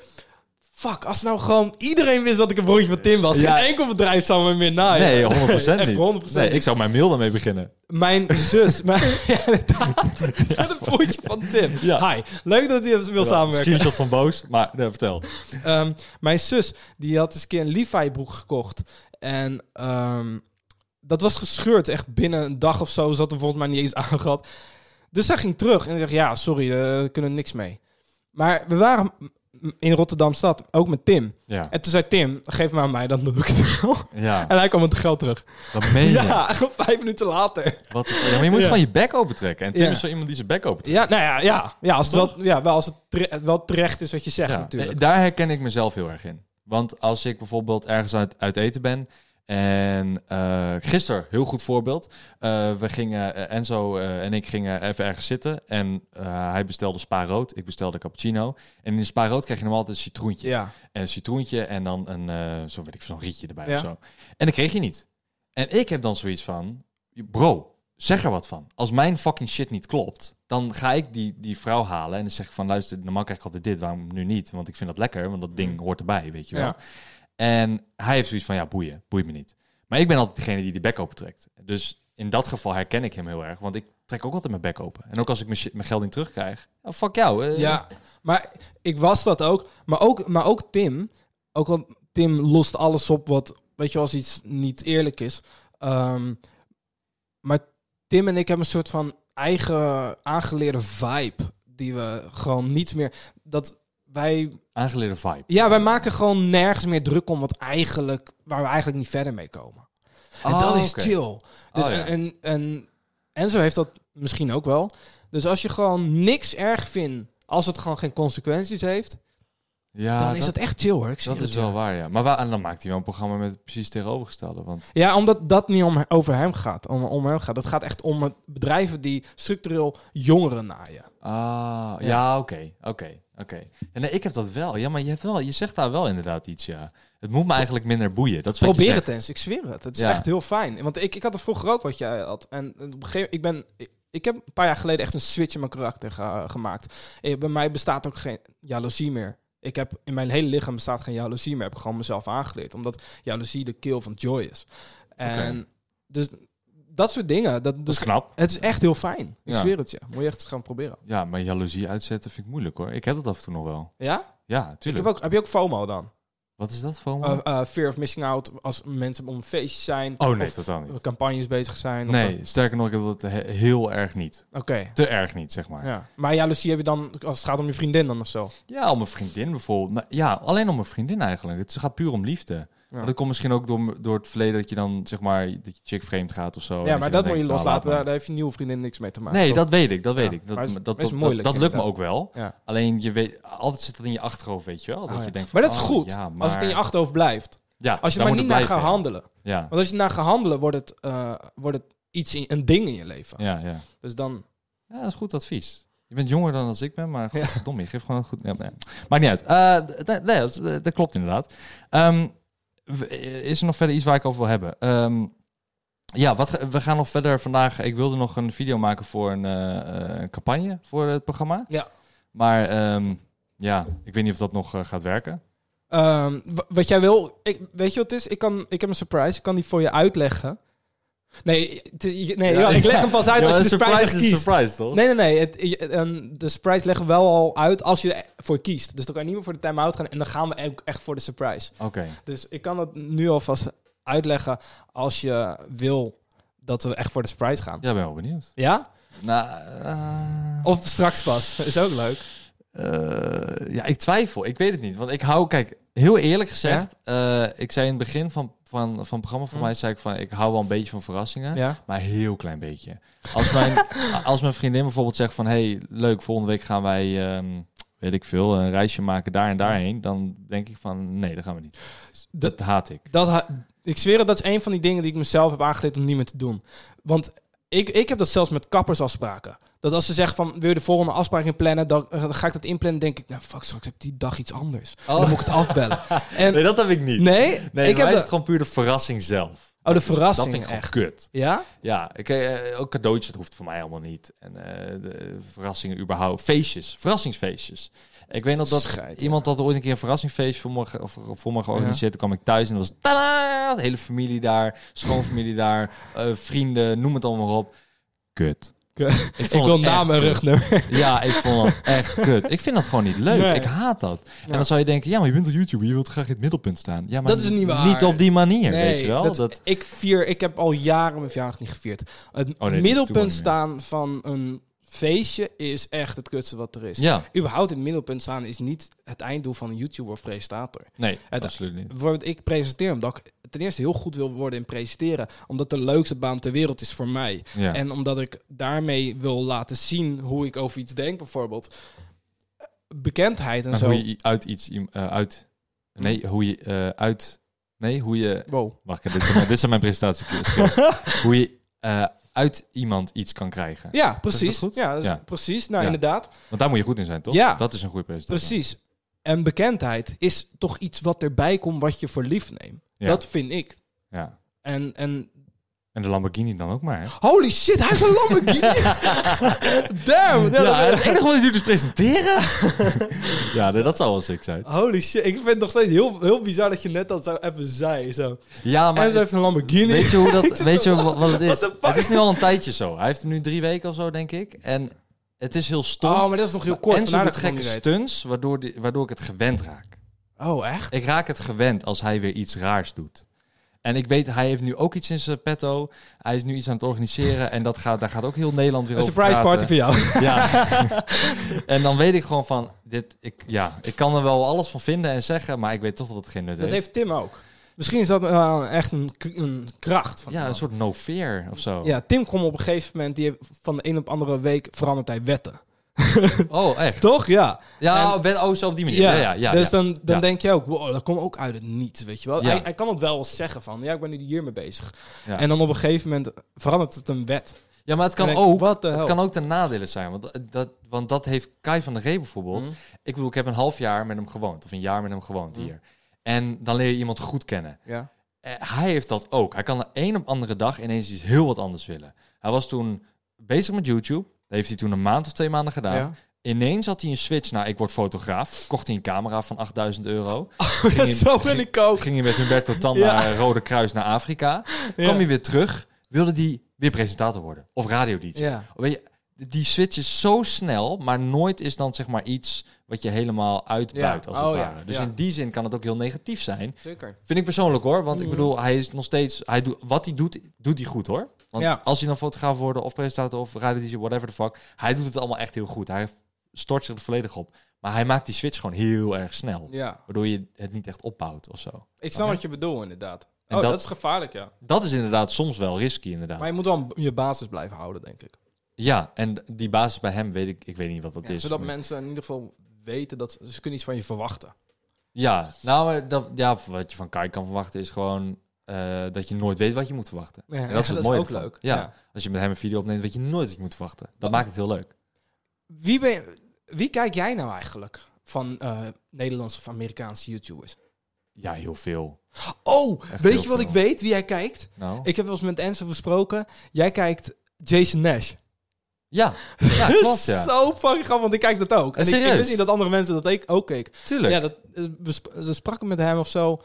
fuck, als nou gewoon iedereen wist dat ik een broertje van Tim was, Ja. geen enkel bedrijf zou me meer naaien. Nee, 100% Echt niet. 100% nee, ik zou mijn mail daarmee beginnen. Mijn zus, mijn, ja, inderdaad, een broertje van Tim. Ja. Hi, leuk dat u wil samenwerken. Screenshot van boos, maar nee, vertel. Ehm, mijn zus, die had eens een keer een Levi broek gekocht. En ehm, dat was gescheurd. Echt binnen een dag of zo. Zat er volgens mij niet eens aangehad. Dus zij ging terug en zegt, ja, sorry, eh, we kunnen niks mee. Maar we waren in Rotterdam stad, ook met Tim. Ja, En toen zei Tim, geef maar aan mij, dan doe ik het wel. ja. En hij kwam met het geld terug. dat meen je. Ja, vijf minuten later. Wat, ja, maar je moet Ja. gewoon je bek open trekken. En Tim is zo iemand die zijn bek open trekt. Ja, nou ja, ja, ja als het, wel, ja wel, als het wel terecht is wat je zegt natuurlijk. eh, Daar herken ik mezelf heel erg in. Want als ik bijvoorbeeld ergens uit, uit eten ben. En eh gisteren, heel goed voorbeeld. eh, we gingen, eh, Enzo en ik gingen even ergens zitten. En hij bestelde spa rood. Ik bestelde cappuccino. En in de spa rood krijg je normaal altijd een citroentje. Ja, En een citroentje en dan een, zo weet ik, zo'n rietje erbij Ja. of zo. En dat kreeg je niet. En ik heb dan zoiets van, bro, zeg er wat van. Als mijn fucking shit niet klopt, dan ga ik die, die vrouw halen en dan zeg ik van, luister, normaal krijg ik altijd dit, waarom nu niet? Want ik vind dat lekker, want dat ding hoort erbij, weet je wel. Ja. En hij heeft zoiets van, ja, boeien, boeit me niet. Maar ik ben altijd degene die die bek open trekt. Dus in dat geval herken ik hem heel erg, want ik trek ook altijd mijn bek open. En ook als ik mijn, geld niet terugkrijg, ja, fuck jou. Ja, maar ik was dat ook. Maar ook, maar ook Tim. Ook al Tim lost alles op wat, weet je, als iets niet eerlijk is. Ehm, maar Tim en ik hebben een soort van eigen aangeleerde vibe. Die we gewoon niet meer. Dat wij. Aangeleerde vibe. Ja, wij maken gewoon nergens meer druk om wat eigenlijk. Waar we eigenlijk niet verder mee komen. En dat Oh, is chill. Dus Oh, ja. en, en Enzo heeft dat misschien ook wel. Dus als je gewoon niks erg vindt, als het gewoon geen consequenties heeft, Ja, dan is dat echt chill hoor. Ik Dat is het wel waar, ja. Maar waar, en dan maakt hij wel een programma met precies tegenovergestelde. Want Ja, omdat dat niet om, over hem gaat. Om, om hem gaat. Het gaat echt om het bedrijven die structureel jongeren naaien. Ah, ja, oké, oké, oké. En nee, ik heb dat wel. Ja, maar je, hebt wel, je zegt daar wel inderdaad iets, ja. Het moet me eigenlijk minder boeien. Dat Probeer het eens, ik zweer het. Het is Ja. echt heel fijn. Want ik, ik had er vroeger ook wat jij had. En op een gegeven ik ben... Ik, ik heb een paar jaar geleden echt een switch in mijn karakter ge- gemaakt. Eh, bij mij bestaat ook geen jaloezie meer. Ik heb in mijn hele lichaam bestaat geen jaloezie meer. Heb ik gewoon mezelf aangeleerd. Omdat jaloezie de kill van joy is. En dus dat soort dingen. Dat, Dat is dus, knap. het is echt heel fijn. Ik Ja. zweer het je. Moet je echt eens gaan proberen. Ja, maar jaloezie uitzetten vind ik moeilijk, hoor. Ik heb dat af en toe nog wel. Ja? Ja, Ik tuurlijk. heb, ook, heb je ook FOMO dan? Wat is dat, FOMO? Uh, uh, fear of missing out. Als mensen om een feestje zijn. oh, nee, totaal niet. campagnes bezig zijn. of- Nee, sterker nog, ik heb dat he- heel erg niet. Oké. Te erg niet, zeg maar. Ja, Ja. Maar jaloezie heb je dan als het gaat om je vriendin dan of zo. om een vriendin bijvoorbeeld. Maar ja, alleen om een vriendin eigenlijk. Het gaat puur om liefde. Maar dat komt misschien ook door, door het verleden dat je dan, zeg maar, dat je chick vreemd gaat of zo. Ja, maar dat dan moet je nou, loslaten. daar, heeft je nieuwe vriendin niks mee te maken. Nee, toch? dat weet ik, dat weet ik. Dat, is dat, moeilijk, dat lukt me ook wel. Alleen je weet, altijd zit dat in je achterhoofd, weet je wel. Dat Oh, je denkt maar dat is oh, goed. Als het in je achterhoofd blijft. ja, Als je daar maar niet naar gaat handelen. Ja, Want als je naar gaat handelen, wordt het, eh, wordt het iets in, een ding in je leven. ja, ja. Dus dan... Ja, dat is goed advies. Je bent jonger dan als ik ben, maar Ja. dom, je geeft gewoon goed. Ja, nee. Maakt niet uit. Eh, nee, dat, is- dat klopt inderdaad. W- is er nog verder iets waar ik over wil hebben? Ehm, ja, wat, we gaan nog verder vandaag. Ik wilde nog een video maken voor een eh, eh, campagne voor het programma. Ja. Maar ehm, ja, ik weet niet of dat nog eh, gaat werken. Ehm, wa- wat jij wil... Ik, weet je wat het is? Ik, kan, ik heb een surprise. Ik kan die voor je uitleggen. Nee, nee Ja, ja, ik leg hem pas uit Ja, als je de surprise, kiest. surprise, toch? Nee, nee, nee. Het, en de surprise leggen we wel al uit als je ervoor kiest. Dus dan kan je niet meer voor de time-out gaan. En dan gaan we ook echt voor de surprise. Oké. Dus ik kan dat nu alvast uitleggen als je wil dat we echt voor de surprise gaan. Ja, ben wel benieuwd. Ja? Nou, eh, Of straks pas. Is ook leuk. Eh, ja, ik twijfel. Ik weet het niet. Want ik hou, kijk, heel eerlijk gezegd, eh, ik zei in het begin van, van, van het programma van Hm. mij zei ik van... ik hou wel een beetje van verrassingen, Ja. maar heel klein beetje. Als mijn, als mijn vriendin bijvoorbeeld zegt van... hey, leuk, volgende week gaan wij, ehm, weet ik veel, een reisje maken daar en daarheen... dan denk ik van, nee, dat gaan we niet. Dat, Dat haat ik. dat, ha- ik zweer het, dat is een van die dingen die ik mezelf heb aangeleerd om niet meer te doen. Want ik, ik heb dat zelfs met kappersafspraken. Dat als ze zeggen van, wil je de volgende afspraak inplannen, dan, eh, dan ga ik dat inplannen, denk ik, nou fuck, straks heb ik die dag iets anders. En dan moet ik het afbellen. En, Nee, dat heb ik niet. nee, Nee, ik heb is de, het gewoon puur de verrassing zelf. oh, de Dat verrassing vind ik gewoon echt. kut. Ja? Ja, ik, eh, ook cadeautjes, dat hoeft voor mij allemaal niet. En eh, de verrassingen überhaupt. Feestjes, verrassingsfeestjes. Ik weet nog dat iemand had ooit een keer een verrassingsfeest voor me, voor me georganiseerd. Toen kwam ik thuis en was tada, de hele familie daar, schoonfamilie daar, eh, vrienden, noem het allemaal op. Kut. Ik, Ik vond wil naam en rugnummer. Ja, ik vond dat echt kut. Ik vind dat gewoon niet leuk. Nee. Ik haat dat. En dan zou je denken, ja, maar je bent een YouTuber, je wilt graag in het middelpunt staan. Ja, maar Dat is niet waar. Niet op die manier, weet je wel. dat- Dat, Ik vier, ik heb al jaren mijn verjaardag niet gevierd. Het Oh, nee, ik middelpunt staan van een feestje is echt het kutste wat er is. ja, Überhaupt in het middelpunt staan is niet het einddoel van een YouTuber of presentator. nee, Het- absoluut niet. Bijvoorbeeld, ik presenteer omdat ik ten eerste heel goed wil worden in presenteren. Omdat de leukste baan ter wereld is voor mij. Ja. En omdat ik daarmee wil laten zien hoe ik over iets denk, bijvoorbeeld. Bekendheid en Maar zo. hoe je uit iets eh, uit nee hoe je eh, uit nee hoe je Wow. wacht dit zijn mijn, dit zijn mijn presentatie hoe je eh, uit iemand iets kan krijgen Ja, precies. Ja, dat is- Ja. precies. Nou, Ja. inderdaad. want daar moet je goed in zijn toch Ja. dat is een goede presentatie Precies. En bekendheid is toch iets wat erbij komt wat je voor lief neemt. Dat vind ik. ja En, en en de Lamborghini dan ook maar hè? holy shit, hij heeft een Lamborghini. Damn. ja, dat- het enige wat je doet is presenteren ja nee, dat zou wel sick zijn Holy shit. Ik vind het nog steeds heel, heel bizar dat je net dat zo even zei. Zo. ja maar en ze heeft een Lamborghini. weet je hoe dat weet je wat, wat het is het is nu al een tijdje zo hij heeft er nu drie weken of zo denk ik en het is heel stom Oh, maar dat is nog heel kort. en ze doet gekke stunts waardoor, die, waardoor ik het gewend raak Oh, echt? Ik raak het gewend als hij weer iets raars doet. En ik weet, hij heeft nu ook iets in zijn petto. Hij is nu iets aan het organiseren. En dat gaat, daar gaat ook heel Nederland weer Een over surprise party voor jou. Ja. en dan weet ik gewoon van, dit, ik, ja, ik kan er wel alles van vinden en zeggen, maar ik weet toch dat het geen nut Dat heeft. heeft Tim ook. Misschien is dat eh, echt een, een kracht. Van Ja, een soort no fear of zo. Ja, Tim kwam op een gegeven moment, die heeft van de een op andere week veranderd hij wetten. Oh, echt? Toch? Ja. Ja, En- oh, zo op die manier. Ja, ja, ja. dus ja. dan, dan Ja. denk je ook, wow, dat komt ook uit het niets, weet je wel. Hij, hij kan het wel eens zeggen van, ja, ik ben nu hiermee bezig. Ja. En dan op een gegeven moment verandert het een wet. Ja, maar het kan denk ook, het hell? kan ook ten nadele zijn. Want dat, want dat heeft Kai van der Ree bijvoorbeeld. Mhm. Ik bedoel, ik heb een half jaar met hem gewoond. Of een jaar met hem gewoond Mhm. hier. En dan leer je iemand goed kennen. Ja. Eh, hij heeft dat ook. Hij kan de een op andere dag ineens iets heel wat anders willen. Hij was toen bezig met YouTube. Dat heeft hij toen een maand of twee maanden gedaan. ja. Ineens had hij een switch naar ik word fotograaf. Kocht hij een camera van 8000 euro. Ja, hij- zo ben ik ook. Ging hij met Humberto Tan Ja. naar Rode Kruis naar Afrika. Ja. Kwam hij weer terug. Wilde hij weer presentator worden. Of radio DJ. Ja. Weet je, die switch is zo snel, maar nooit is dan zeg maar iets wat je helemaal uitbuit als het Oh, ja. ware. Dus in die zin kan het ook heel negatief zijn. Zeker. Vind ik persoonlijk hoor, want ik Mm. bedoel, hij is nog steeds, hij doet, wat hij doet, doet hij goed hoor. Want Ja. als hij dan fotograaf wordt of presentator of radio DJ, whatever the fuck, hij doet het allemaal echt heel goed. Hij stort zich er volledig op. Maar hij maakt die switch gewoon heel erg snel. Ja. Waardoor je het niet echt opbouwt of zo. Ik snap wat je bedoelt, inderdaad. En oh, dat... dat- is gevaarlijk, ja. Dat is inderdaad soms wel risky inderdaad. Maar je moet wel je basis blijven houden, denk ik. Ja, en die basis bij hem weet ik, ik weet niet wat dat Ja, is. zodat Maar- mensen in ieder geval weten dat ze kunnen iets van je verwachten. Ja, nou, dat, ja, wat je van Kai kan verwachten is gewoon eh, dat je nooit weet wat je moet verwachten. Ja, en dat is het mooie ook leuk. Ja, Ja. als je met hem een video opneemt, weet je nooit wat je moet verwachten. Dat maakt het heel leuk. Wie, ben wie kijk jij nou eigenlijk van eh, Nederlandse of Amerikaanse YouTubers? Ja, heel veel. Oh, Echt weet je wat veel. ik weet wie jij kijkt? Nou, Ik heb wel eens met Enzo besproken. Jij kijkt Jason Nash. ja, ja klopt, ja. Zo fucking grappig, want ik kijk dat ook. En ik, ik wist niet dat andere mensen dat ik ook keek. Tuurlijk. Ja, dat, eh, we, spraken met hem of zo.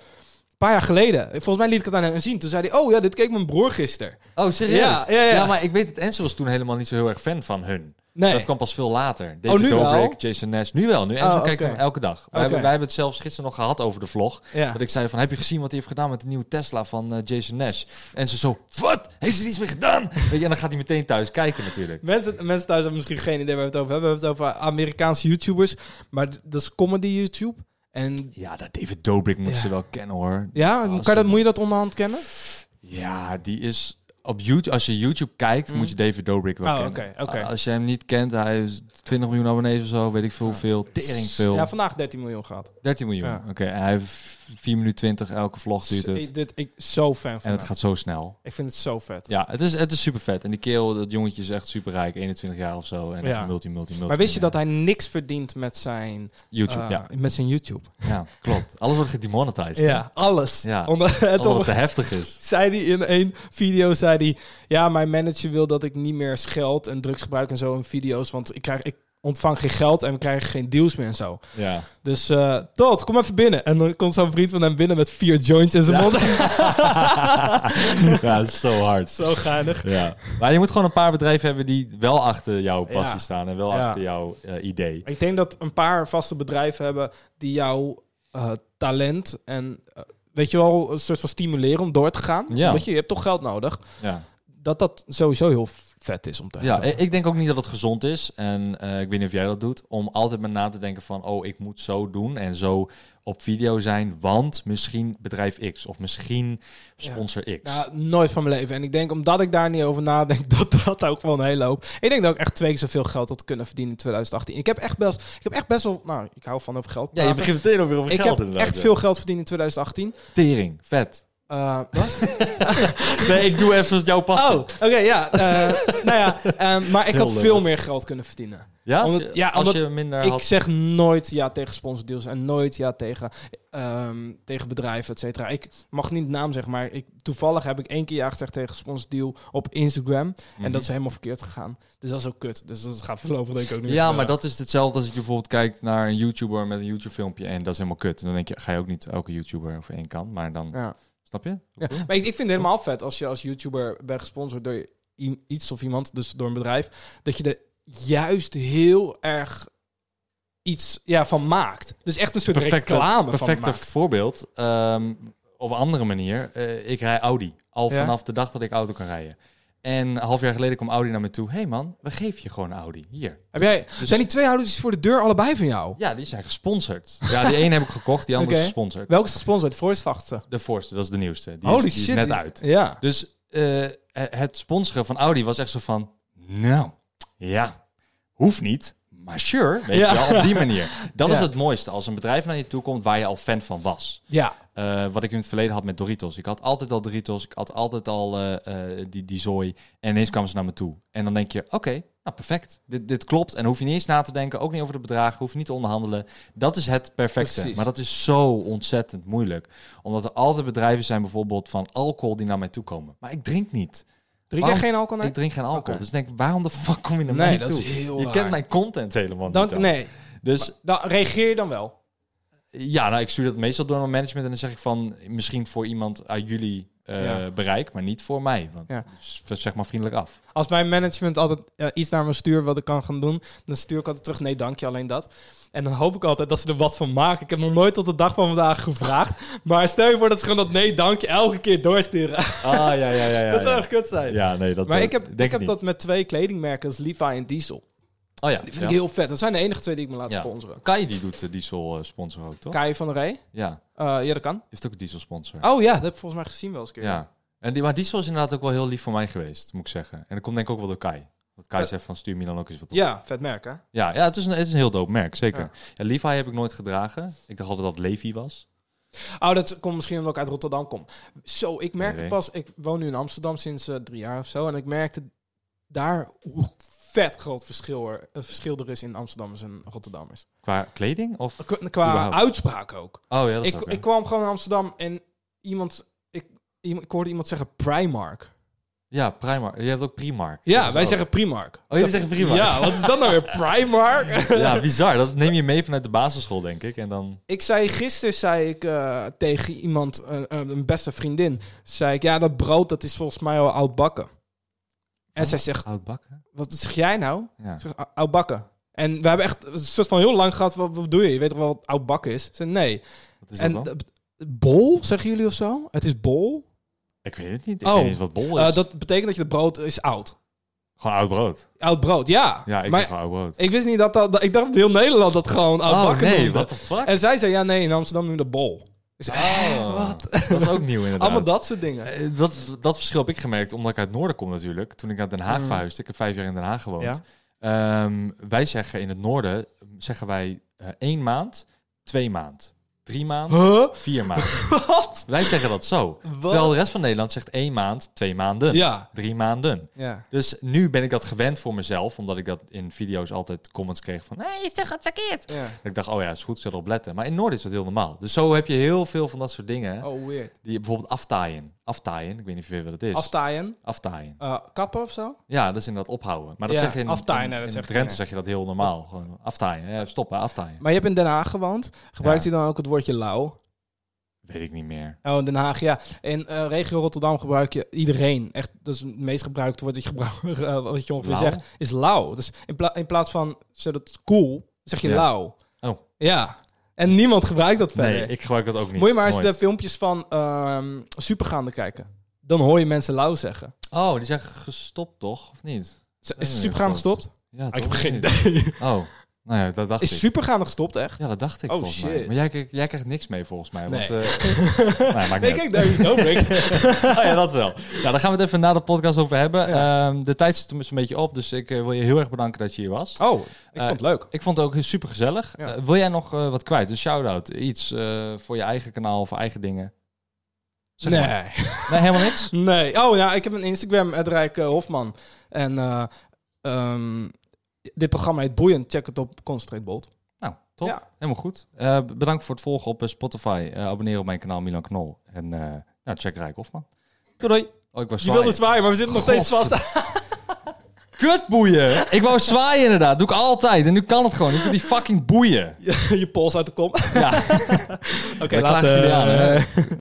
Een paar jaar geleden. Volgens mij liet ik het aan hem zien. Toen zei hij, oh ja, dit keek mijn broer gisteren. Oh, serieus? Ja, ja, ja. maar ik weet dat Enzo was toen helemaal niet zo heel erg fan van hun. Nee. Dat kwam pas veel later. David nu wel? Dobrik, Jason Nash. Nu wel. Nu Enzo Oh, kijkt oké. hem elke dag. Wij, hebben, wij hebben het zelfs gisteren nog gehad over de vlog. Ja. Dat ik zei van, heb je gezien wat hij heeft gedaan met de nieuwe Tesla van eh, Jason Nash? En ze zo, wat? Heeft hij er iets mee gedaan? Weet je, en dan gaat hij meteen thuis kijken natuurlijk. Mensen, mensen thuis hebben misschien geen idee waar we het over hebben. We hebben het over Amerikaanse YouTubers. Maar dat is comedy YouTube. En Ja, dat David Dobrik moet Ja. ze wel kennen hoor. ja, Als kan je dat, moet je dat onderhand kennen? Ja, die is op YouTube. Als je YouTube kijkt, Mm. moet je David Dobrik wel Oh, kennen. oké, oké. Als je hem niet kent, hij is 20 miljoen abonnees of zo, weet ik veel hoeveel. Tering veel. Ja, vandaag 13 miljoen gehad. 13 miljoen. Oké, en hij heeft 4 minuten 20 elke vlog duurt het. Ik, dit, ik zo fan van En het gaat zo snel. Ik vind het zo vet. Ja, het is, het is super vet. En die kerel, dat jongetje is echt super rijk, 21 jaar of zo. En Ja. multi, multi, multi. Maar wist je dat hij niks verdient met zijn, YouTube, eh, ja. met zijn YouTube? ja. Klopt. Alles wordt gedemonetized. hè? Ja, alles. Ja. Omdat het te heftig is. zei hij in één video, zei hij... Ja, mijn manager wil dat ik niet meer geld en drugs gebruik en zo in video's. Want ik, krijg, ik ontvang geen geld en we krijgen geen deals meer en zo. Ja. Dus eh Todd, kom even binnen. En dan komt zo'n vriend van hem binnen met vier joints in zijn mond. ja, dat is zo hard. zo geinig. Ja. Maar je moet gewoon een paar bedrijven hebben die wel achter jouw passie Ja. staan en wel Ja. achter jouw eh, idee. Ik denk dat een paar vaste bedrijven hebben die jouw eh, talent en... Weet je wel, een soort van stimuleren om door te gaan. Ja. Want je, je hebt toch geld nodig. Ja. Dat dat sowieso heel vet is om te Ja, hebben. ik ik denk ook niet dat het gezond is. En eh, ik weet niet of jij dat doet. Om altijd maar na te denken van... Oh, ik moet zo doen en zo op video zijn. Want misschien bedrijf X. Of misschien sponsor X. Ja, nooit van mijn leven. En ik denk, omdat ik daar niet over nadenk, dat dat ook wel een hele hoop. Ik denk dat ik echt twee keer zoveel geld had kunnen verdienen in 2018. Ik heb echt best, ik heb echt best wel, nou, ik hou van over geld. Ja, je begint meteen over ik heb echt veel geld verdiend in 2018. Tering, vet. Eh? Nee, ik doe even jouw passie. Oh, oké, ja. eh, nou ja, eh, maar ik had veel meer geld kunnen verdienen. Ja, als, je, ja, als omdat je minder ik had... zeg nooit ja tegen sponsordeals en nooit ja tegen, ehm, tegen bedrijven, et cetera. Ik mag niet naam zeggen, maar ik, toevallig heb ik één keer ja gezegd tegen sponsordeal op Instagram. Mhm. En dat is helemaal verkeerd gegaan. Dus dat is ook kut. Dus dat gaat voorlopig denk ik ook niet Ja, maar dat is hetzelfde als je bijvoorbeeld kijkt naar een YouTuber met een YouTube-filmpje en dat is helemaal kut. En dan denk je, ga je ook niet elke YouTuber over één kan, maar dan... Ja. Snap je? Ja. Maar ik, ik vind het helemaal vet als je als YouTuber bent gesponsord door iets of iemand, dus door een bedrijf, dat je er juist heel erg iets ja, van maakt. Dus echt een soort reclame van perfecte maakt. voorbeeld. Ehm, op een andere manier. eh, ik rij Audi. Al Ja. vanaf de dag dat ik auto kan rijden. En een half jaar geleden kwam Audi naar me toe. hey man, we geven je gewoon Audi. Hier. Heb jij, Dus- zijn die twee auto's voor de deur allebei van jou? Ja, die zijn gesponsord. Ja, die ene heb ik gekocht, die andere is gesponsord. Welke is gesponsord? De voorste? De voorste, dat is de nieuwste. Die, Holy is, die is shit. net die- uit. Ja. Dus eh, het sponsoren van Audi was echt zo van... Nou, ja, hoeft niet. Maar sure, weet Ja. je wel, op die manier. Dat is het mooiste. Als een bedrijf naar je toe komt waar je al fan van was. Ja. Eh, wat ik in het verleden had met Doritos. Ik had altijd al Doritos. Ik had altijd al eh, eh, die, die zooi. En ineens kwamen ze naar me toe. En dan denk je, oké, nou perfect. Dit, dit klopt. En dan hoef je niet eens na te denken. Ook niet over de bedragen. Hoef je niet te onderhandelen. Dat is het perfecte. Precies. Maar dat is zo ontzettend moeilijk. Omdat er altijd bedrijven zijn bijvoorbeeld van alcohol die naar mij toe komen. Maar ik drink niet. Drink jij geen alcohol? Nee? Ik drink geen alcohol. Dus ik denk, waarom de fuck kom je naar Nee, mij dat toe? is heel je kent mijn content helemaal Dan, niet. dan. nee. Dus Dan reageer je dan wel. ja, nou, ik stuur dat meestal door mijn management en dan zeg ik van misschien voor iemand uit jullie eh, Ja. bereik, maar niet voor mij. Want, Ja. zeg maar vriendelijk af. Als mijn management altijd eh, iets naar me stuurt wat ik kan gaan doen, dan stuur ik altijd terug, nee dank je, alleen dat. En dan hoop ik altijd dat ze er wat van maken. Ik heb nog nooit tot de dag van vandaag gevraagd. Maar stel je voor dat ze gewoon dat nee dank je elke keer doorsturen. Ah, ja, ja, ja. ja dat zou echt kut zijn. Ja, nee, dat maar eh, ik heb, ik heb niet. dat met twee kledingmerken, is Levi en Diesel. Oh ja, Die vind ja. ik heel vet. Dat zijn de enige twee die ik me laat Ja. sponsoren. Kai die doet de diesel eh, sponsor ook, toch? Kai van der Rey. Ja, Eh, ja, dat kan. heeft ook een diesel sponsor. Oh ja, dat heb ik volgens mij gezien wel eens een keer. Ja. En die, maar diesel is inderdaad ook wel heel lief voor mij geweest, moet ik zeggen. En dat komt denk ik ook wel door Kai. Dat Kai Ja. zegt van stuur Milan ook eens wat op. Ja, vet merk hè? Ja, ja het, is een, het is een heel dope merk, zeker. Ja. Ja. Levi heb ik nooit gedragen. Ik dacht altijd dat Levi was. Oh, dat komt misschien omdat ik uit Rotterdam kom. Zo, ik merkte Nee. pas... Ik woon nu in Amsterdam sinds eh, drie jaar of zo. En ik merkte daar hoe vet groot verschil er, eh, verschil er is in Amsterdammers en Rotterdammers. Qua kleding? Of? Qua, qua Überhaupt. uitspraak ook. Oh ja, dat is Ik, ook, ik kwam gewoon in Amsterdam en iemand... Ik, iemand- ik hoorde iemand zeggen Primark. Ja, Primark. Je hebt ook Primark. Ja, wij ook. zeggen Primark. Oh, jullie zeggen Primark? Ja, wat is dat nou weer? Primark? Ja, bizar. Dat neem je mee vanuit de basisschool, denk ik. En dan... Ik zei gisteren zei ik eh, tegen iemand, eh, een beste vriendin, zei ik ja dat brood dat is volgens mij al oud bakken. En zij zegt, Oud bakken? wat zeg jij nou? Ja. Zeg "Ou- oud bakken. En we hebben echt een soort van heel lang gehad. Wat, wat doe je? Je weet toch wel wat oud bakken is? Zei nee. Wat is en dan? bol zeggen jullie of zo? Het is bol. Ik weet het niet. Ik Oh. weet niet wat bol Eh, is. dat betekent dat je het brood is oud. Gewoon oud brood. Oud brood, ja. Ja, ik maar zeg gewoon oud brood. ik wist niet dat dat... Ik dacht dat heel Nederland dat gewoon oud oh bakken nee, noemde. what the fuck? En zij zei, ja nee, in Amsterdam noemen we de bol. Eh, Oh, wat? Dat is ook nieuw inderdaad. Allemaal dat soort dingen. Eh, Dat, dat verschil heb ik gemerkt, omdat ik uit het noorden kom natuurlijk. Toen ik naar Den Haag Mm. verhuisde. Ik heb vijf jaar in Den Haag gewoond. Ja. Ehm, wij zeggen in het noorden, zeggen wij eh, één maand, twee maand, drie maand, Huh? vier maand. Wat? wij zeggen dat zo. Terwijl de rest van Nederland zegt één maand, twee maanden, Ja. drie maanden. Ja. Dus nu ben ik dat gewend voor mezelf, omdat ik dat in video's altijd comments kreeg van... Nee, je zegt het verkeerd. ja. Ik dacht, oh ja, is goed, zal erop letten. Maar in het noorden is dat heel normaal. Dus zo heb je heel veel van dat soort dingen. Oh, weird. Die bijvoorbeeld aftaaien. Aftaaien, ik weet niet weet wat het is. Aftaaien. Aftaaien. eh, kappen of zo? Ja, dat is inderdaad ophouden. Maar dat Ja, zeg je in, aftaaien, in, nee, dat in zegt Drenthe geen- zeg je dat heel normaal. Gewoon aftaaien. Stoppen, aftaaien. Maar je hebt in Den Haag gewoond. Gebruikt Ja. hij dan ook het woordje lauw? Weet ik niet meer. Oh, in Den Haag, ja. In eh, regio Rotterdam gebruik je iedereen. Echt, dat is het meest gebruikte woord dat je, gebruikt, eh, wat je ongeveer Lauw? zegt, is lauw. Dus in, pla- in plaats van, zo dat cool, zeg je Ja. lauw. Oh. Ja. En niemand gebruikt dat verder. Nee, ik gebruik dat ook niet. Moet je maar eens Nooit. de filmpjes van ehm Supergaande kijken. Dan hoor je mensen lauw zeggen. Oh, die zeggen gestopt toch? Of niet? Is, is Supergaande gestopt. gestopt? Ja, Ah, ik toch? heb geen idee. Oh, nou ja, dat dacht ik. Is gestopt, echt? Ja, dat dacht ik Oh, volgens mij. shit. Maar jij, krijgt- jij krijgt niks mee volgens mij. Nee. Want, eh, nee, maakt Nee, niet kijk, daar is oh, ja, dat wel. Ja, daar gaan we het even na de podcast over hebben. Ja. Ehm, de tijd zit er een beetje op, dus ik eh, wil je heel erg bedanken dat je hier was. Oh, ik Eh, vond het leuk. Ik vond het ook super gezellig. Ja. wil jij nog wat kwijt? Een shout-out, iets voor je eigen kanaal of eigen dingen? Zeg nee. maar. Nee, helemaal niks? Nee. Oh ja, ik heb een Instagram, het Rijk Hofman. En eh, ehm, dit programma heet Boeiend. Check het op Concentrate Bolt. Nou, top. Ja. Helemaal goed. Eh, bedankt voor het volgen op eh, Spotify. Eh abonneer op mijn kanaal Milan Knol. En nou, check Rijk Hofman. Doei. Oh, ik was Je wilde zwaaien, maar we zitten nog steeds vast. Kutboeien. ik wou zwaaien inderdaad. Doe ik altijd. En nu kan het gewoon. Ik doe die fucking boeien. je pols uit de kom. Ja. Oké, aan, hè?